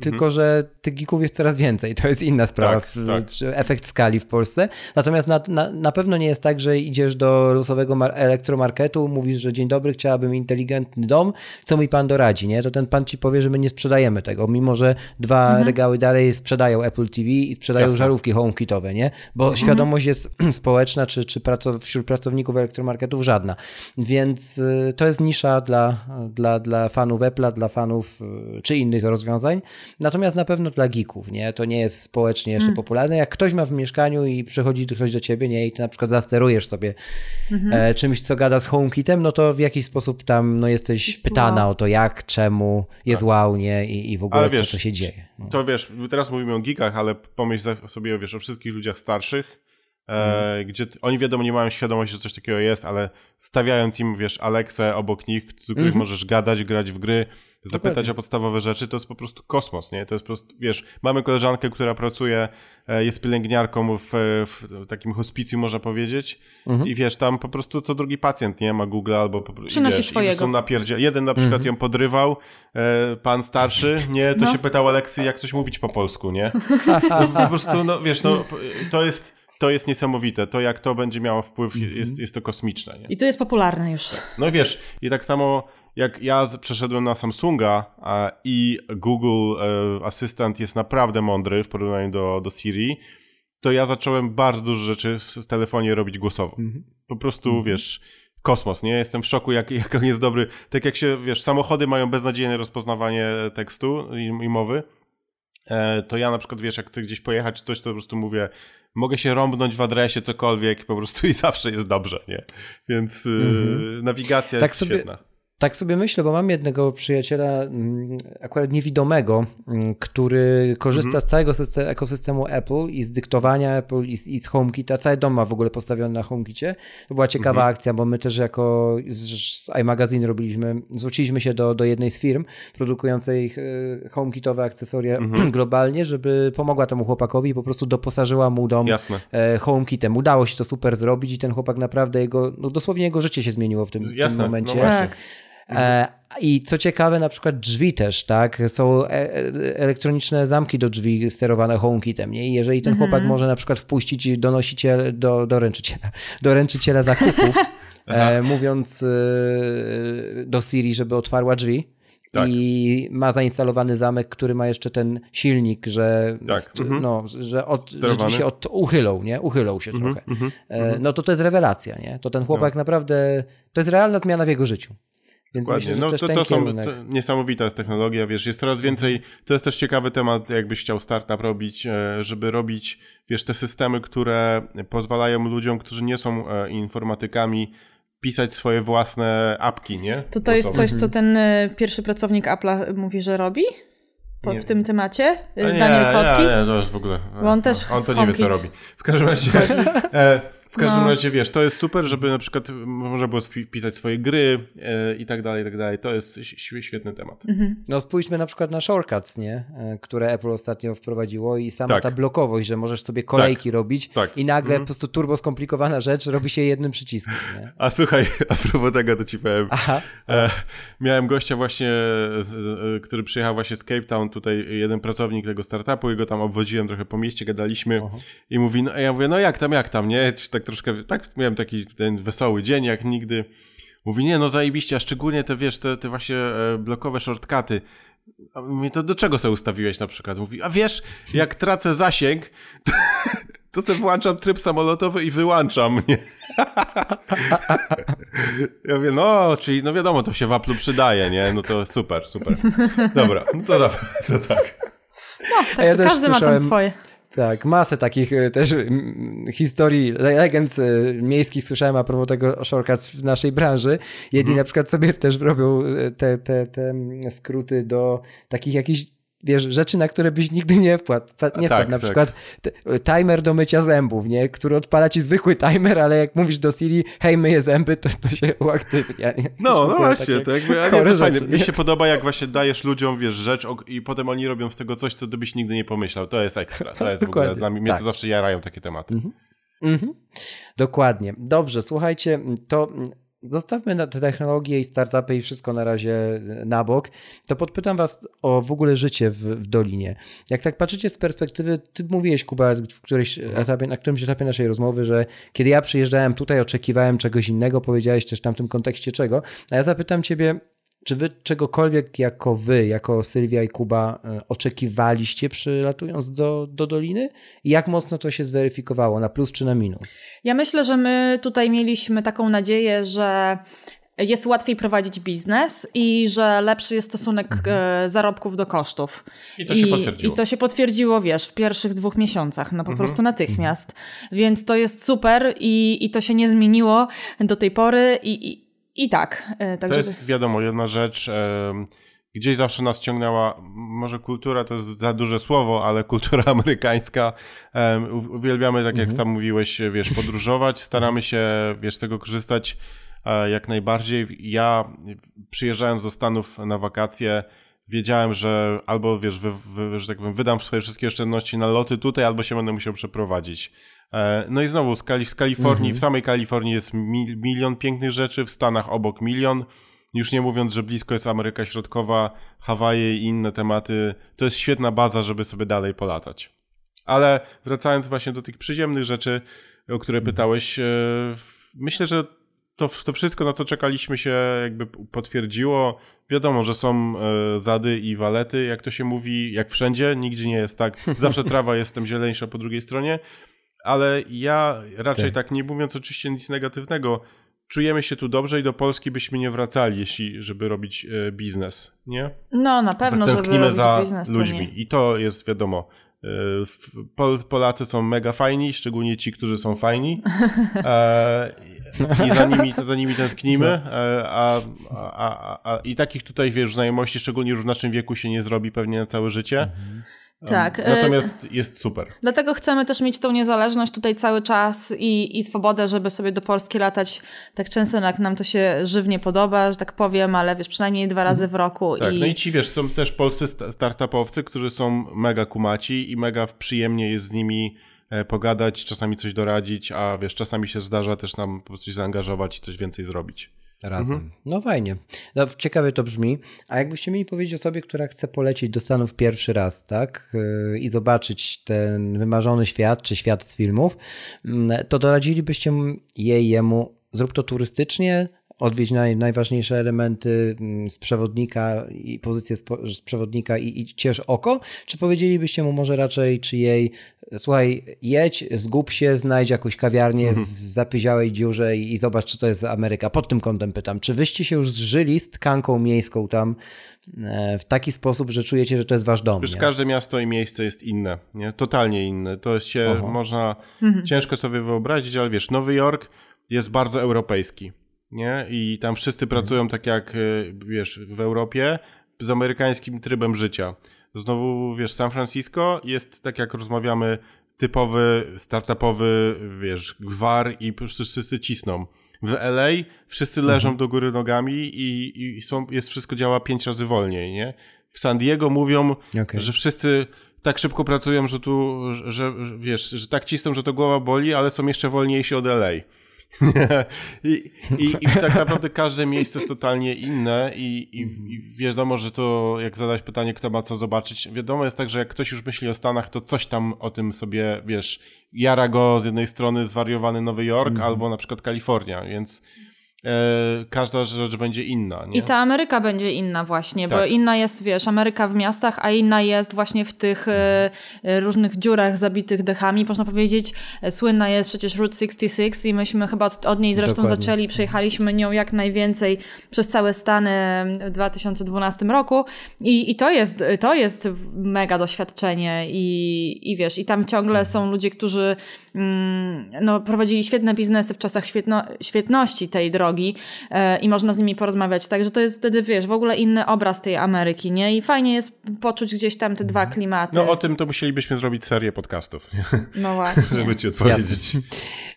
tylko że tych geeków jest coraz więcej. To jest inna sprawa, Tak, tak. czy efekt skali w Polsce. Natomiast na, na, na pewno nie jest tak, że idziesz do losowego mar- elektromarketu, mówisz, że dzień dobry, chciałabym inteligentny dom, co mi pan doradzi, nie? To ten pan ci powie, że my nie sprzedajemy tego, mimo że dwa regały dalej sprzedają Apple TV i sprzedają Jasne. żarówki HomeKitowe, nie? Bo świadomość jest społeczna, czy, czy pracow- wśród pracowników elektromarketów żadna. Więc y, to jest nisza dla, dla, dla fanów Apple'a, dla fanów y, czy innych rozwiązań. Natomiast na pewno dla geeków, nie? To nie jest społecznie jeszcze popularne. Jak ktoś ma w mieszkaniu i przychodzi ktoś do ciebie, nie? I ty na przykład zasterujesz sobie e, czymś, co gada z HomeKitem, no to w jakiś sposób tam no, jesteś Jest pytana wow. o to, jak, czemu, jest wow, nie? I, i w ogóle wiesz, co to się dzieje. No. To wiesz, teraz mówimy o geekach, ale pomyśl sobie wiesz, o wszystkich ludziach starszych, e, gdzie t- oni wiadomo nie mają świadomości, że coś takiego jest, ale stawiając im, wiesz, Alexę obok nich, z których możesz gadać, grać w gry, zapytać Dokładnie. o podstawowe rzeczy, to jest po prostu kosmos, nie? To jest po prostu, wiesz, mamy koleżankę, która pracuje, e, jest pielęgniarką w, w takim hospicjum, można powiedzieć, i wiesz, tam po prostu co drugi pacjent, nie? Ma Google albo po, Przynosi wiesz, swojego. są. Jeden na przykład ją podrywał, e, pan starszy, nie? To No. się pytał Aleksy, jak coś mówić po polsku, nie? Po prostu, no wiesz, no, to jest, to jest niesamowite. To, jak to będzie miało wpływ, jest, jest to kosmiczne, nie? I to jest popularne już. No wiesz, i tak samo jak ja przeszedłem na Samsunga a, i Google e, Assistant jest naprawdę mądry w porównaniu do, do Siri, to ja zacząłem bardzo dużo rzeczy w, telefonie robić głosowo. Po prostu, wiesz, kosmos, nie? Jestem w szoku, jak, jak on jest dobry. Tak jak się, wiesz, samochody mają beznadziejne rozpoznawanie tekstu i, i mowy, e, to ja na przykład, wiesz, jak chcę gdzieś pojechać czy coś, to po prostu mówię, mogę się rąbnąć w adresie, cokolwiek, po prostu i zawsze jest dobrze, nie? Więc y, nawigacja Tak jest sobie- świetna. Tak sobie myślę, bo mam jednego przyjaciela, mm, akurat niewidomego, mm, który korzysta z całego systemu, ekosystemu Apple i z dyktowania Apple i z, i z HomeKita. Cały dom ma w ogóle postawiony na HomeKicie. To była ciekawa akcja, bo my też jako z, z iMagazine robiliśmy, zwróciliśmy się do, do jednej z firm produkującej e, HomeKitowe akcesoria globalnie, żeby pomogła temu chłopakowi i po prostu doposażyła mu dom Jasne. e, HomeKitem. Udało się to super zrobić i ten chłopak naprawdę jego, no dosłownie jego życie się zmieniło w tym, w tym Jasne, momencie. no właśnie. Tak. E, I co ciekawe, na przykład drzwi też, tak? Są e- e- elektroniczne zamki do drzwi sterowane HomeKitem, nie? I jeżeli ten chłopak może na przykład wpuścić donosiciel, do, doręczyciela, doręczyciela zakupów, e, mówiąc e, do Siri, żeby otwarła drzwi, Tak. I ma zainstalowany zamek, który ma jeszcze ten silnik, że, Tak, st- mhm. no, że, od, że się od, uchylą, nie? Uchylą się trochę. mhm, E, no to to jest rewelacja, nie? To ten chłopak naprawdę, to jest realna zmiana w jego życiu. Więc Dokładnie. myślę, No to, to są kierunek. to, niesamowita jest technologia, wiesz, jest coraz więcej, to jest też ciekawy temat, jakbyś chciał startup robić, e, żeby robić, wiesz, te systemy, które pozwalają ludziom, którzy nie są e, informatykami, pisać swoje własne apki, nie? To to jest coś, co ten y, pierwszy pracownik Apple'a mówi, że robi? Po, w tym temacie? Nie, Daniel Kotki? Nie, nie, to jest w ogóle. Bo on też On to nie wie, co robi. W każdym razie. E, w każdym No. razie wiesz, to jest super, żeby na przykład można było wpisać swoje gry e, i tak dalej, i tak dalej. To jest świetny temat. Mhm. No spójrzmy na przykład na shortcuts, nie? E, które Apple ostatnio wprowadziło i sama Tak. ta blokowość, że możesz sobie kolejki robić tak. i nagle Mhm. po prostu turbo skomplikowana rzecz robi się jednym przyciskiem, nie? A słuchaj, a propos tego, to ci powiem. Aha. E, miałem gościa właśnie, z, z, który przyjechał właśnie z Cape Town, tutaj jeden pracownik tego startupu i go tam obwodziłem trochę po mieście, gadaliśmy i mówi, no, ja mówię, no jak tam, jak tam, nie? Tak troszkę, tak miałem taki ten wesoły dzień, jak nigdy. Mówi, nie, no zajebiście, a szczególnie te, wiesz, te, te właśnie e, blokowe shortcuty. A mnie to do czego sobie ustawiłeś na przykład? Mówi, a wiesz, jak tracę zasięg, to, to sobie włączam tryb samolotowy i wyłączam, nie? Ja mówię, no, czyli no wiadomo, to się w Apple'u przydaje, nie? No to super, super. Dobra, no to dobra, to tak. No, A ja każdy ma tam swoje. Tak, masę takich y, też mm, historii, le- legend y, miejskich słyszałem a propos tego shortcuts w naszej branży. Jedni na przykład sobie też robią y, te, te, te mm, skróty do takich jakichś wiesz, rzeczy, na które byś nigdy nie wpadł. Wpa- Nie tak, wpadł. Na tak. przykład t- timer do mycia zębów, nie? Który odpala ci zwykły timer, ale jak mówisz do Siri, hej, myję zęby, to, to się uaktywnia. Nie? No, no właśnie, to jakby, ale to fajne. Mi się podoba, jak właśnie dajesz ludziom, wiesz, rzecz i potem oni robią z tego coś, co ty byś nigdy nie pomyślał. To jest ekstra. To jest w ogóle, dla mnie, mnie tak. to zawsze jarają takie tematy. Mhm. Dokładnie. Dobrze, słuchajcie, to zostawmy te technologie i startupy i wszystko na razie na bok. To podpytam was o w ogóle życie w, w Dolinie. Jak tak patrzycie z perspektywy, ty mówiłeś Kuba w którymś etapie, na którymś etapie naszej rozmowy, że kiedy ja przyjeżdżałem tutaj, oczekiwałem czegoś innego, powiedziałeś też w tamtym kontekście czego, a ja zapytam ciebie, czy wy czegokolwiek jako wy, jako Sylwia i Kuba e, oczekiwaliście przylatując do, do Doliny? I jak mocno to się zweryfikowało, na plus czy na minus? Ja myślę, że my tutaj mieliśmy taką nadzieję, że jest łatwiej prowadzić biznes i że lepszy jest stosunek e, zarobków do kosztów. I to się potwierdziło. I to się potwierdziło, wiesz, w pierwszych dwóch miesiącach, no po prostu natychmiast. Więc to jest super i, i to się nie zmieniło do tej pory i, i, i tak. e, To Także jest wiadomo, jedna rzecz. em, Gdzieś zawsze nas ciągnęła, może kultura to jest za duże słowo, ale kultura amerykańska. U- Uwielbiamy, tak jak sam mówiłeś, wiesz, podróżować. Staramy się, wiesz, z tego korzystać e, jak najbardziej. Ja przyjeżdżając do Stanów na wakacje, wiedziałem, że albo, wiesz, wy, wy, że tak powiem, wydam swoje wszystkie oszczędności na loty tutaj, albo się będę musiał przeprowadzić. E, No i znowu z, z Kalifornii, w samej Kalifornii jest mi, milion pięknych rzeczy, w Stanach obok milion. Już nie mówiąc, że blisko jest Ameryka Środkowa, Hawaje i inne tematy. To jest świetna baza, żeby sobie dalej polatać. Ale wracając właśnie do tych przyziemnych rzeczy, o które pytałeś, e, myślę, że to, to wszystko, na co czekaliśmy, się jakby potwierdziło. Wiadomo, że są e, zady i walety, jak to się mówi, jak wszędzie, nigdzie nie jest tak. Zawsze trawa jest tam zieleńsza po drugiej stronie, ale ja raczej Tak. tak, nie mówiąc oczywiście nic negatywnego, czujemy się tu dobrze i do Polski byśmy nie wracali, jeśli, żeby robić e, biznes, nie? no na pewno, żeby Tęsknimy robić za biznes, to ludźmi nie. i to jest wiadomo. e, Pol, Polacy są mega fajni, szczególnie ci, którzy są fajni. E, I za nimi, za nimi tęsknimy. E, a, a, a, a, I takich tutaj, wiesz, znajomości, szczególnie już w naszym wieku, się nie zrobi pewnie na całe życie. Mhm. Tak. e, Natomiast jest super. Dlatego chcemy też mieć tą niezależność tutaj cały czas i, i swobodę, żeby sobie do Polski latać tak często, jak nam to się żywnie podoba, że tak powiem, ale wiesz, przynajmniej dwa razy w roku. Tak, i... no i ci wiesz, są też polscy sta- startupowcy, którzy są mega kumaci i mega przyjemnie jest z nimi e, pogadać, czasami coś doradzić, a wiesz, czasami się zdarza też nam po prostu się zaangażować i coś więcej zrobić. Razem. No fajnie. No, ciekawie to brzmi. A jakbyście mieli powiedzieć osobie, która chce polecieć do Stanów pierwszy raz, tak? Yy, I zobaczyć ten wymarzony świat, czy świat z filmów, mm, to doradzilibyście jej, jemu, zrób to turystycznie, odwiedź naj, najważniejsze elementy mm, z przewodnika i pozycję z przewodnika i, i ciesz oko? Czy powiedzielibyście mu może raczej, czy jej, słuchaj, jedź, zgub się, znajdź jakąś kawiarnię w zapyziałej dziurze i, i zobacz, czy to jest Ameryka. Pod tym kątem pytam, czy wyście się już zżyli z tkanką miejską tam e, w taki sposób, że czujecie, że to jest wasz dom? Wiesz, nie? każde miasto i miejsce jest inne, nie? Totalnie inne. To jest się, Oho. można ciężko sobie wyobrazić, ale wiesz, Nowy Jork jest bardzo europejski, nie? I tam wszyscy pracują tak jak, y, wiesz, w Europie z amerykańskim trybem życia. Znowu, wiesz, San Francisco jest tak jak rozmawiamy, typowy, startupowy, wiesz, gwar i wszyscy cisną. W LA wszyscy leżą do góry nogami i, i są, jest wszystko działa pięć razy wolniej, nie? W San Diego mówią, Okej. że wszyscy tak szybko pracują, że tu, że, że wiesz, że tak cisną, że to głowa boli, ale są jeszcze wolniejsi od LA. I, i, I tak naprawdę każde miejsce jest totalnie inne i, i, wiadomo, że to jak zadać pytanie, kto ma co zobaczyć, wiadomo jest tak, że jak ktoś już myśli o Stanach, to coś tam o tym sobie, wiesz, jara go z jednej strony zwariowany Nowy Jork albo na przykład Kalifornia, więc każda rzecz będzie inna. Nie? I ta Ameryka będzie inna właśnie, bo Tak. inna jest, wiesz, Ameryka w miastach, a inna jest właśnie w tych e, e, różnych dziurach zabitych dechami. Można powiedzieć, e, słynna jest przecież Route 66 i myśmy chyba od, od niej zresztą Dokładnie. zaczęli, przejechaliśmy nią jak najwięcej przez całe Stany w 2012 roku i, i to, jest, to jest mega doświadczenie i, i wiesz, i tam ciągle są ludzie, którzy mm, no, prowadzili świetne biznesy w czasach świetno, świetności tej drogi e, i można z nimi porozmawiać. Także to jest wtedy, wiesz, w ogóle inny obraz tej Ameryki, nie? I fajnie jest poczuć gdzieś tam te dwa klimaty. No o tym to musielibyśmy zrobić serię podcastów? No właśnie. żeby ci odpowiedzieć.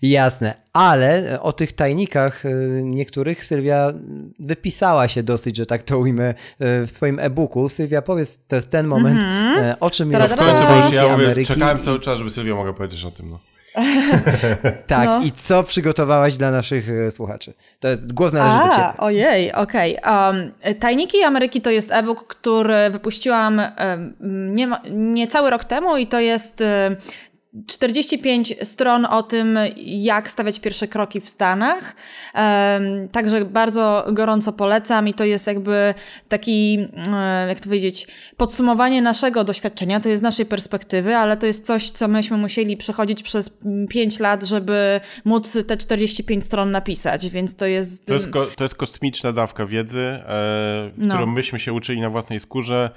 Jasne, ale o tych tajnikach y, niektórych Sylwia wypisała się dosyć, że tak to ujmę, w swoim e-booku. Sylwia, powiedz, to jest ten moment, y, o czym jest Mhm. Ja mówię, czekałem cały czas, żeby Sylwia mogła powiedzieć o tym. No. Tak, No. i co przygotowałaś dla naszych y, słuchaczy? To jest głos należy do A, ciebie. ojej, okej. Um, Tajniki Ameryki to jest e-book, który wypuściłam um, nie, ma- nie cały rok temu i to jest um, 45 stron o tym, jak stawiać pierwsze kroki w Stanach. Także bardzo gorąco polecam i to jest jakby taki, um, jak to powiedzieć, podsumowanie naszego doświadczenia, to jest z naszej perspektywy, ale to jest coś, co myśmy musieli przechodzić przez 5 lat, żeby móc te 45 stron napisać, więc to jest... To, jest ko- to jest kosmiczna dawka wiedzy, e, No. którą myśmy się uczyli na własnej skórze,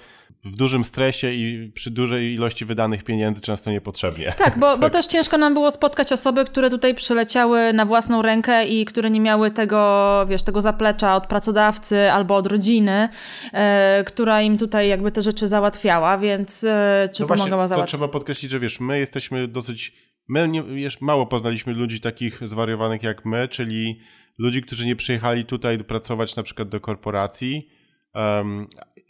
w dużym stresie i przy dużej ilości wydanych pieniędzy, często niepotrzebnie. Tak, bo, bo też ciężko nam było spotkać osoby, które tutaj przyleciały na własną rękę i które nie miały tego, wiesz, tego zaplecza od pracodawcy albo od rodziny, e, która im tutaj jakby te rzeczy załatwiała, więc e, czy No właśnie, pomagała to załatwić. trzeba podkreślić, że wiesz, my jesteśmy dosyć, my nie, wiesz, mało poznaliśmy ludzi takich zwariowanych jak my, czyli ludzi, którzy nie przyjechali tutaj pracować na przykład do korporacji,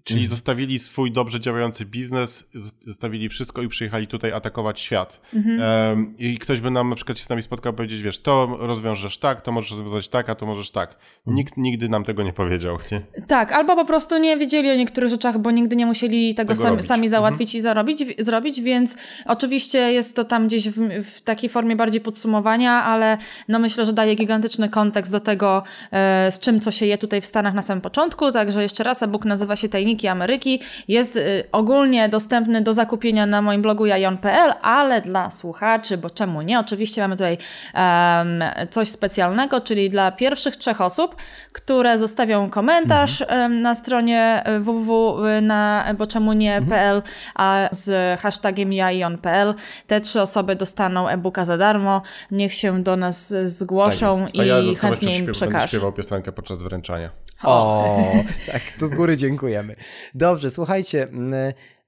czyli Mhm. zostawili swój dobrze działający biznes, zostawili wszystko i przyjechali tutaj atakować świat. Mhm. Em, I ktoś by nam na przykład się z nami spotkał i powiedzieć, wiesz, to rozwiążesz tak, to możesz rozwiązać tak, a to możesz tak. Mhm. Nikt nigdy nam tego nie powiedział, nie? Tak, albo po prostu nie wiedzieli o niektórych rzeczach, bo nigdy nie musieli tego, Tego sami, sami załatwić i zarobić, w- zrobić, więc oczywiście jest to tam gdzieś w, w takiej formie bardziej podsumowania, ale no myślę, że daje gigantyczny kontekst do tego, e, z czym co się je tutaj w Stanach na samym początku, także jeszcze raz, e-book nazywa się Tajniki Ameryki, jest e, ogólnie dostępny do zakupienia na moim blogu jajon.pl, ale dla słuchaczy, bo czemu nie, oczywiście mamy tutaj em, coś specjalnego, czyli dla pierwszych trzech osób, które zostawią komentarz em, na stronie www na bo czemu nie.pl, a z hashtagiem jajon.pl. Te trzy osoby dostaną e-booka za darmo. Niech się do nas e, zgłoszą Tak ja i dodatkowo chętnie im przekażę. śpiewał piosenkę podczas wręczania. O, tak, to z góry dziękujemy. Dobrze, słuchajcie,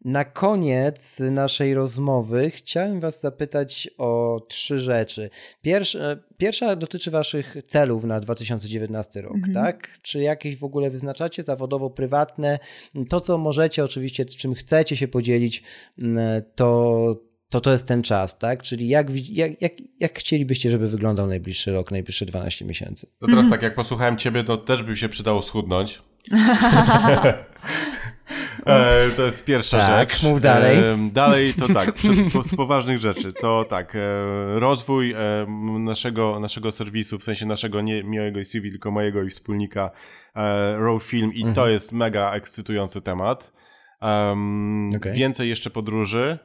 na koniec naszej rozmowy chciałem Was zapytać o trzy rzeczy. Pierwsza, pierwsza dotyczy Waszych celów na 2019 rok, tak? Czy jakieś w ogóle wyznaczacie zawodowo, prywatne? To, co możecie, oczywiście, czym chcecie się podzielić, to. To to jest ten czas, tak? Czyli jak, jak, jak, jak chcielibyście, żeby wyglądał najbliższy rok, najbliższe 12 miesięcy? To teraz tak, jak posłuchałem ciebie, to też by się przydało schudnąć. e, to jest pierwsza Tak, rzecz. mów dalej. E, dalej to tak, z poważnych rzeczy. To tak, e, rozwój e, naszego, naszego serwisu, w sensie naszego nie mojego CV, tylko mojego i wspólnika e, Raw Film i Mhm. to jest mega ekscytujący temat. Um, Okej. Więcej jeszcze podróży,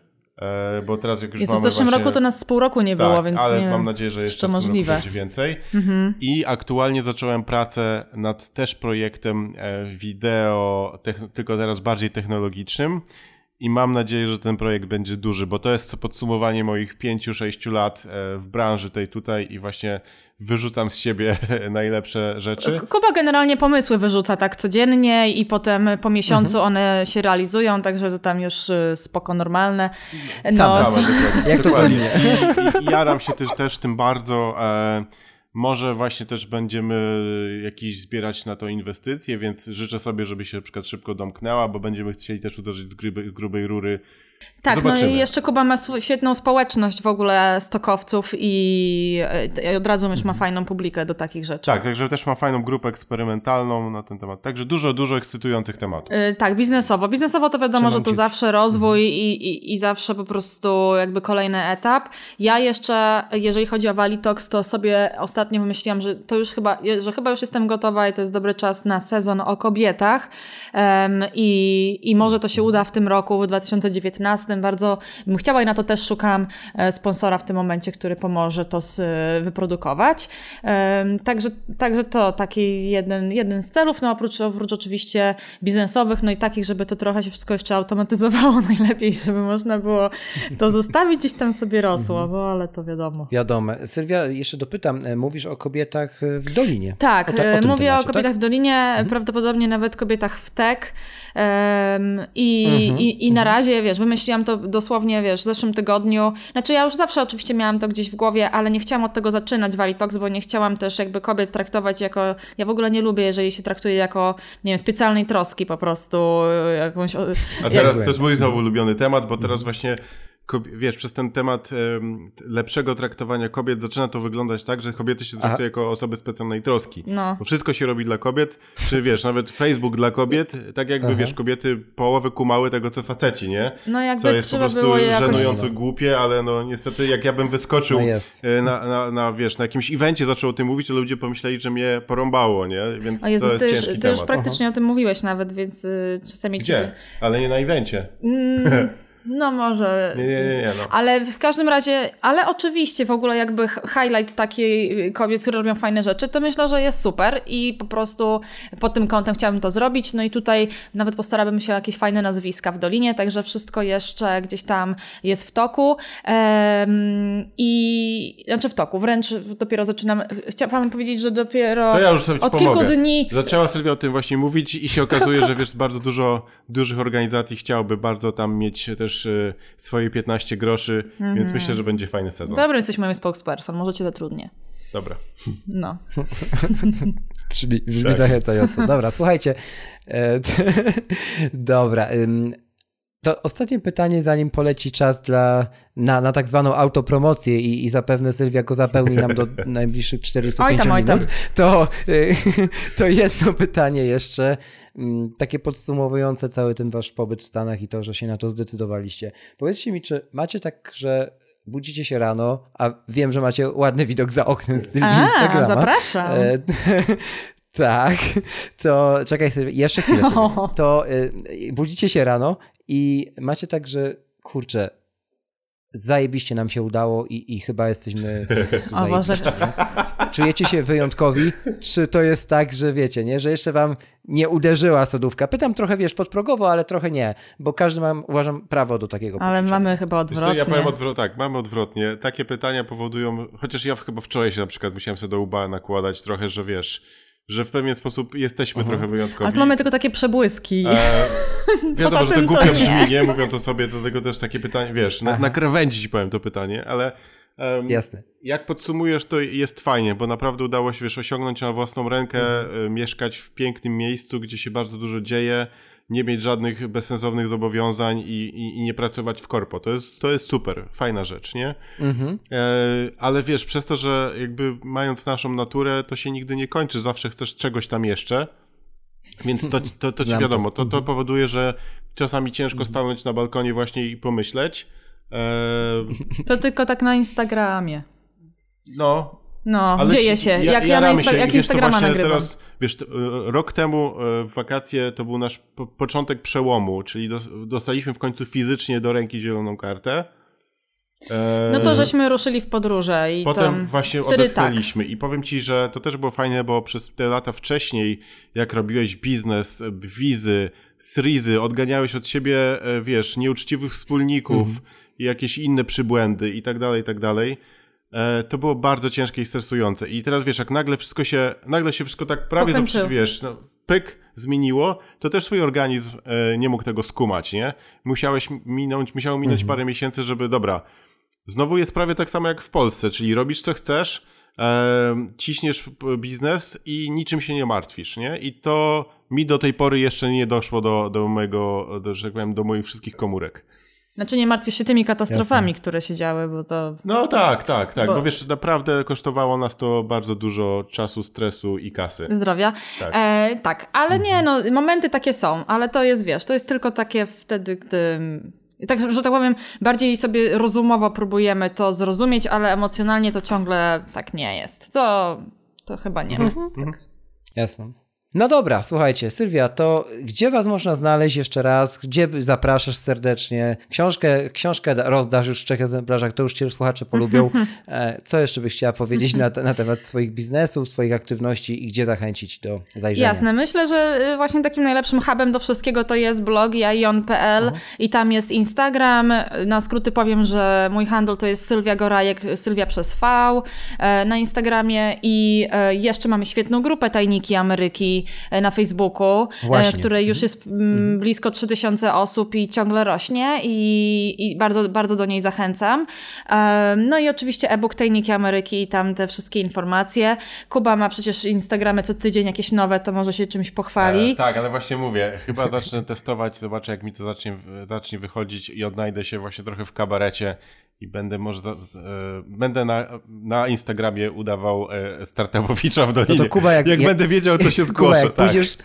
bo teraz jak już Jezu, w mamy zeszłym właśnie... roku to nas z pół roku nie było, Tak, więc ale nie mam nadzieję, że jeszcze to w możliwe. będzie więcej. Mhm. I aktualnie zacząłem pracę nad też projektem e, wideo, tylko teraz bardziej technologicznym. I mam nadzieję, że ten projekt będzie duży, bo to jest podsumowanie moich 5-6 lat e, w branży tej tutaj i właśnie wyrzucam z siebie najlepsze rzeczy. Kuba generalnie pomysły wyrzuca tak codziennie i potem po miesiącu one się realizują, także to tam już y, spoko normalne. No, Sam dokładnie. Jak to dokładnie. to I, i, I jaram się też, też tym bardzo. E, może właśnie też będziemy jakieś zbierać na to inwestycje, więc życzę sobie, żeby się na przykład szybko domknęła, bo będziemy chcieli też uderzyć z grubej, grubej rury Tak, Zobaczymy. no i jeszcze Kuba ma świetną społeczność w ogóle stokowców i od razu już ma fajną publikę do takich rzeczy. Tak, także też ma fajną grupę eksperymentalną na ten temat. Także dużo, dużo ekscytujących tematów. Y, Tak, biznesowo. Biznesowo to wiadomo, że to zawsze rozwój i, i, i zawsze po prostu jakby kolejny etap. Ja jeszcze, jeżeli chodzi o Valitox, to sobie ostatnio wymyśliłam, że to już chyba, że chyba już jestem gotowa i to jest dobry czas na sezon o kobietach Em, i, i może to się uda w tym roku, w 2019. Bardzo bym chciała i na to też szukam e, sponsora w tym momencie, który pomoże to z, wyprodukować. Także, także to taki jeden, jeden z celów, no oprócz, oprócz oczywiście biznesowych, no i takich, żeby to trochę się wszystko jeszcze automatyzowało najlepiej, żeby można było to zostawić, gdzieś tam sobie rosło, no ale to wiadomo. Wiadomo. Sylwia, jeszcze dopytam, e, mówisz o kobietach e, w Dolinie. Tak, o, o e, mówię temacie, o kobietach tak? w Dolinie, prawdopodobnie nawet kobietach w tech. I, i, I na razie, wiesz, wymyśliłam to dosłownie, wiesz, w zeszłym tygodniu. Znaczy ja już zawsze oczywiście miałam to gdzieś w głowie, ale nie chciałam od tego zaczynać Valitox, bo nie chciałam też jakby kobiet traktować jako... Ja w ogóle nie lubię, jeżeli się traktuje jako, nie wiem, specjalnej troski po prostu, jakąś... A teraz to jest mój znowu ulubiony temat, bo teraz właśnie wiesz, przez ten temat em, t- lepszego traktowania kobiet zaczyna to wyglądać tak, że kobiety się traktuje jako osoby specjalnej troski. No. Bo wszystko się robi dla kobiet, czy wiesz, nawet Facebook dla kobiet, tak jakby wiesz, kobiety połowę kumały tego, co faceci, nie? No jakby Co jest po prostu jakoś... żenująco głupie, ale no niestety jak ja bym wyskoczył No jest. e, na, na, na, wiesz, na jakimś evencie zaczął o tym mówić, to ludzie pomyśleli, że mnie porąbało, nie? Więc O Jezus, to jest ty, już, ciężki ty już temat. praktycznie o tym mówiłeś nawet, więc y, czasami Gdzie? ciebie... Ale nie na evencie. No może... Nie, nie, nie, no. Ale w każdym razie, ale oczywiście w ogóle jakby highlight takiej kobiet, które robią fajne rzeczy, to myślę, że jest super i po prostu pod tym kątem chciałabym to zrobić. No i tutaj nawet postarałabym się o jakieś fajne nazwiska w Dolinie, także wszystko jeszcze gdzieś tam jest w toku. I znaczy w toku, wręcz dopiero zaczynam. Chciałam powiedzieć, że dopiero To ja już sobie od pomogę. kilku dni Zaczęła Sylwia o tym właśnie mówić i się okazuje, że wiesz, bardzo dużo dużych organizacji chciałoby bardzo tam mieć też e, swoje 15 groszy, Mhm. więc myślę, że będzie fajny sezon. Dobry jesteś moim spokesperson, może cię zatrudnię. Dobra. No. Brzmi, brzmi Tak. zachęcająco. Dobra, słuchajcie. E, Dobra. To ostatnie pytanie, zanim poleci czas dla, na, na tak zwaną autopromocję i, i zapewne Sylwia go zapełni nam do najbliższych 45 Oj tam, oj tam. minut, to, y, to jedno pytanie jeszcze, mm, takie podsumowujące cały ten wasz pobyt w Stanach i to, że się na to zdecydowaliście. Powiedzcie mi, czy macie tak, że budzicie się rano, a wiem, że macie ładny widok za oknem z Sylwii A, Instagrama. zapraszam. E, tak, to czekaj sobie, jeszcze chwilę sobie. No. To y, budzicie się rano i macie tak, że kurczę, zajebiście nam się udało i, i chyba jesteśmy po prostu O Boże. Czujecie się wyjątkowi? Czy to jest tak, że wiecie, nie, że jeszcze wam nie uderzyła sodówka? Pytam trochę, wiesz, podprogowo, ale trochę nie, bo każdy ma, uważam, prawo do takiego Ale poczucia. mamy chyba Wiesz co, odwrotnie. ja powiem odwrotnie, tak, mamy odwrotnie. Takie pytania powodują, chociaż ja chyba wczoraj się na przykład musiałem sobie do łba nakładać trochę, że wiesz, że w pewien sposób jesteśmy trochę wyjątkowi. Ale tu mamy tylko takie przebłyski. E, wiadomo, Poza że to to głupio nie. brzmi, nie? Mówiąc o sobie, dlatego też takie pytanie, wiesz, na, na krawędzi ci powiem to pytanie, ale em, Jasne. jak podsumujesz, to jest fajnie, bo naprawdę udało się, wiesz, osiągnąć na własną rękę, Mhm. e, mieszkać w pięknym miejscu, gdzie się bardzo dużo dzieje, nie mieć żadnych bezsensownych zobowiązań i, i, i nie pracować w korpo. To jest, to jest super, fajna rzecz, nie? Mhm. E, ale wiesz, przez to, że jakby mając naszą naturę, to się nigdy nie kończy, zawsze chcesz czegoś tam jeszcze. Więc to, to, to ci wiadomo, to, to powoduje, że czasami ciężko stanąć na balkonie właśnie i pomyśleć. E, To tylko tak na Instagramie. no, No, ale dzieje ci- się. ja- jak ja na Insta- się. jak wiesz Instagrama nagrywam. Teraz, wiesz, e, rok temu e, w wakacje to był nasz po, początek przełomu, czyli dos, dostaliśmy w końcu fizycznie do ręki zieloną kartę. E, No to żeśmy ruszyli w podróże i Potem tam... właśnie tak. odetchnęliśmy i powiem ci, że to też było fajne, bo przez te lata wcześniej, jak robiłeś biznes, wizy, srizy, odganiałeś od siebie, wiesz, nieuczciwych wspólników i jakieś inne przybłędy i tak dalej, i tak dalej. E, To było bardzo ciężkie i stresujące. I teraz wiesz, jak nagle wszystko się, nagle się wszystko tak prawie, zaprzy, wiesz, no, pyk, zmieniło, to też twój organizm e, nie mógł tego skumać, nie? Musiałeś minąć, musiało minąć Mhm. parę miesięcy, żeby, dobra, Znowu jest prawie tak samo jak w Polsce, czyli robisz co chcesz, e, ciśniesz biznes i niczym się nie martwisz, nie? I to mi do tej pory jeszcze nie doszło do, do mojego, do, że tak powiem, do moich wszystkich komórek. Znaczy nie martwisz się tymi katastrofami, Jasne. które się działy, bo to... No tak, tak, tak, bo... bo... wiesz, naprawdę kosztowało nas to bardzo dużo czasu, stresu i kasy. Zdrowia. Tak, e, tak ale nie, mhm. no momenty takie są, ale to jest, wiesz, to jest tylko takie wtedy, gdy... Tak, że tak powiem, bardziej sobie rozumowo próbujemy to zrozumieć, ale emocjonalnie to ciągle tak nie jest. To, to chyba nie. Mhm. Tak. Jasne. No dobra, słuchajcie, Sylwia, to gdzie was można znaleźć jeszcze raz? Gdzie zapraszasz serdecznie? Książkę, książkę rozdasz już w trzech egzemplarzach, to już cię słuchacze polubią. E, co jeszcze byś chciała powiedzieć na, na temat swoich biznesów, swoich aktywności i gdzie zachęcić do zajrzenia? Jasne, myślę, że y, właśnie takim najlepszym hubem do wszystkiego to jest blog jaion.pl i tam jest Instagram. Na skróty powiem, że mój handle to jest Sylwia Gorajek, Sylwia przez V e, na Instagramie i e, jeszcze mamy świetną grupę Tajniki Ameryki E, na Facebooku, e, Właśnie. której już jest mhm. blisko 3000 osób i ciągle rośnie i, i bardzo, bardzo do niej zachęcam. E, no i oczywiście e-book Tajniki Ameryki i tam te wszystkie informacje. Kuba ma przecież Instagramy co tydzień jakieś nowe, to może się czymś pochwali. E, tak, ale właśnie mówię, chyba zacznę testować, zobaczę jak mi to zacznie, zacznie wychodzić i odnajdę się właśnie trochę w kabarecie i będę może e, będę na, na Instagramie udawał e, w Dolinie. No to Kuba, jak, jak, jak będę wiedział, to się zgłoszę. Kuba, jak, tak. pójdziesz,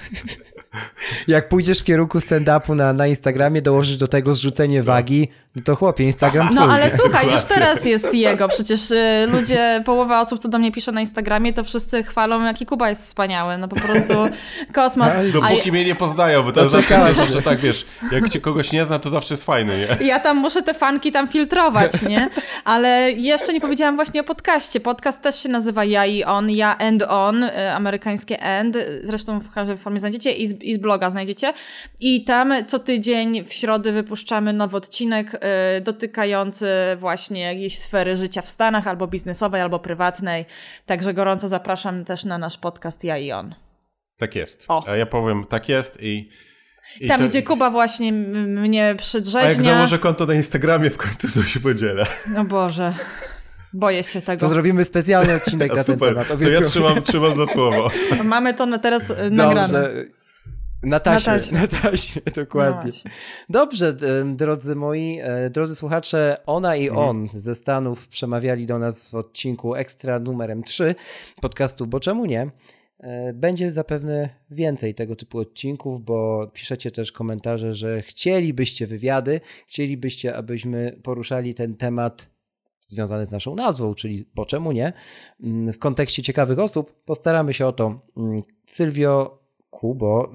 jak pójdziesz w kierunku stand-upu na, na Instagramie, dołożysz do tego zrzucenie wagi, no to chłopie, Instagram No ale słuchaj, już teraz jest jego. Przecież y, ludzie, połowa osób, co do mnie pisze na Instagramie, to wszyscy chwalą, jaki Kuba jest wspaniały. No po prostu kosmos. Dopóki A... mnie nie poznają, bo to no zawsze, zawsze tak, wiesz, jak cię kogoś nie zna, to zawsze jest fajny, nie? Ja tam muszę te fanki tam filtrować, nie? Ale jeszcze nie powiedziałam właśnie o podcaście. Podcast też się nazywa Ja i On, Ja and On, y, amerykańskie and. Zresztą w każdej formie znajdziecie i z, i z bloga znajdziecie. I tam co tydzień w środę wypuszczamy nowy odcinek y, dotykający właśnie jakiejś sfery życia w Stanach, albo biznesowej, albo prywatnej. Także gorąco zapraszam też na nasz podcast Ja i On. Tak jest. O. Ja powiem, tak jest i i Tam, to... gdzie Kuba właśnie mnie przedrzeźnia. A jak założę konto na Instagramie w końcu, to się podzielę. No Boże. Boję się tego. To zrobimy specjalny odcinek na ten temat. To ja trzymam, trzymam za słowo. Mamy to na teraz Dobrze. nagrane. Na taśmie, na taśmie, na taśmie dokładnie. No Dobrze, drodzy moi, e, drodzy słuchacze, ona i mhm. on ze Stanów przemawiali do nas w odcinku ekstra numerem 3 podcastu Bo czemu nie? E, będzie zapewne więcej tego typu odcinków, bo piszecie też komentarze, że chcielibyście wywiady, chcielibyście, abyśmy poruszali ten temat związany z naszą nazwą, czyli po czemu nie, mm, w kontekście ciekawych osób. Postaramy się o to. Mm, Sylwio, Kubo.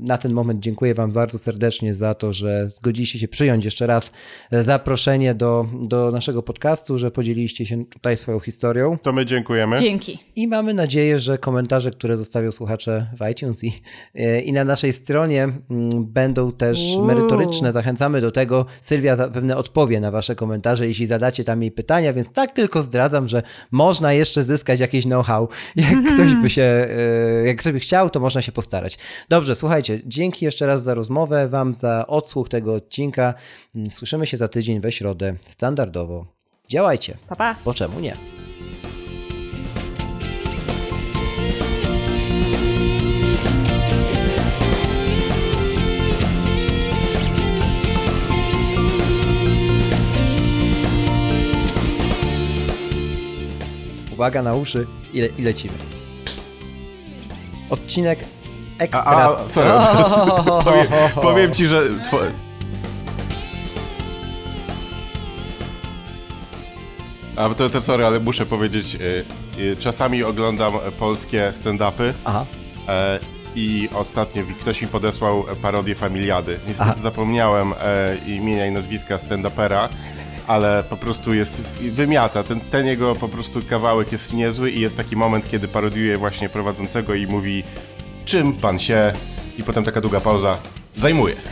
Na ten moment dziękuję Wam bardzo serdecznie za to, że zgodziliście się przyjąć jeszcze raz zaproszenie do, do naszego podcastu, że podzieliliście się tutaj swoją historią. To my dziękujemy. Dzięki. I mamy nadzieję, że komentarze, które zostawią słuchacze w iTunes i, i na naszej stronie mm, będą też Uuu. merytoryczne. Zachęcamy do tego. Sylwia zapewne odpowie na Wasze komentarze, jeśli zadacie tam jej pytania, więc tak tylko zdradzam, że można jeszcze zyskać jakieś know-how. Jak ktoś by się, e, jak ktoś by chciał, to można się postarać. Dobrze, słuchajcie, dzięki jeszcze raz za rozmowę, Wam za odsłuch tego odcinka. Mm, słyszymy się za tydzień we środę, standardowo. Działajcie. Pa, pa. Bo czemu nie? Uwaga na uszy i, le i lecimy. Odcinek ekstra. A, a sorry, powiem, powiem ci, że... Two... A to, to sorry, ale muszę powiedzieć, y, y, czasami oglądam polskie stand-upy. Aha. E, I ostatnio ktoś mi podesłał parodię Familiady. Niestety Aha. zapomniałem e, imienia i nazwiska stand-upera, ale po prostu jest, wymiata. Ten, ten jego po prostu kawałek jest niezły i jest taki moment, kiedy parodiuje właśnie prowadzącego i mówi czym pan się i potem taka długa pauza zajmuje.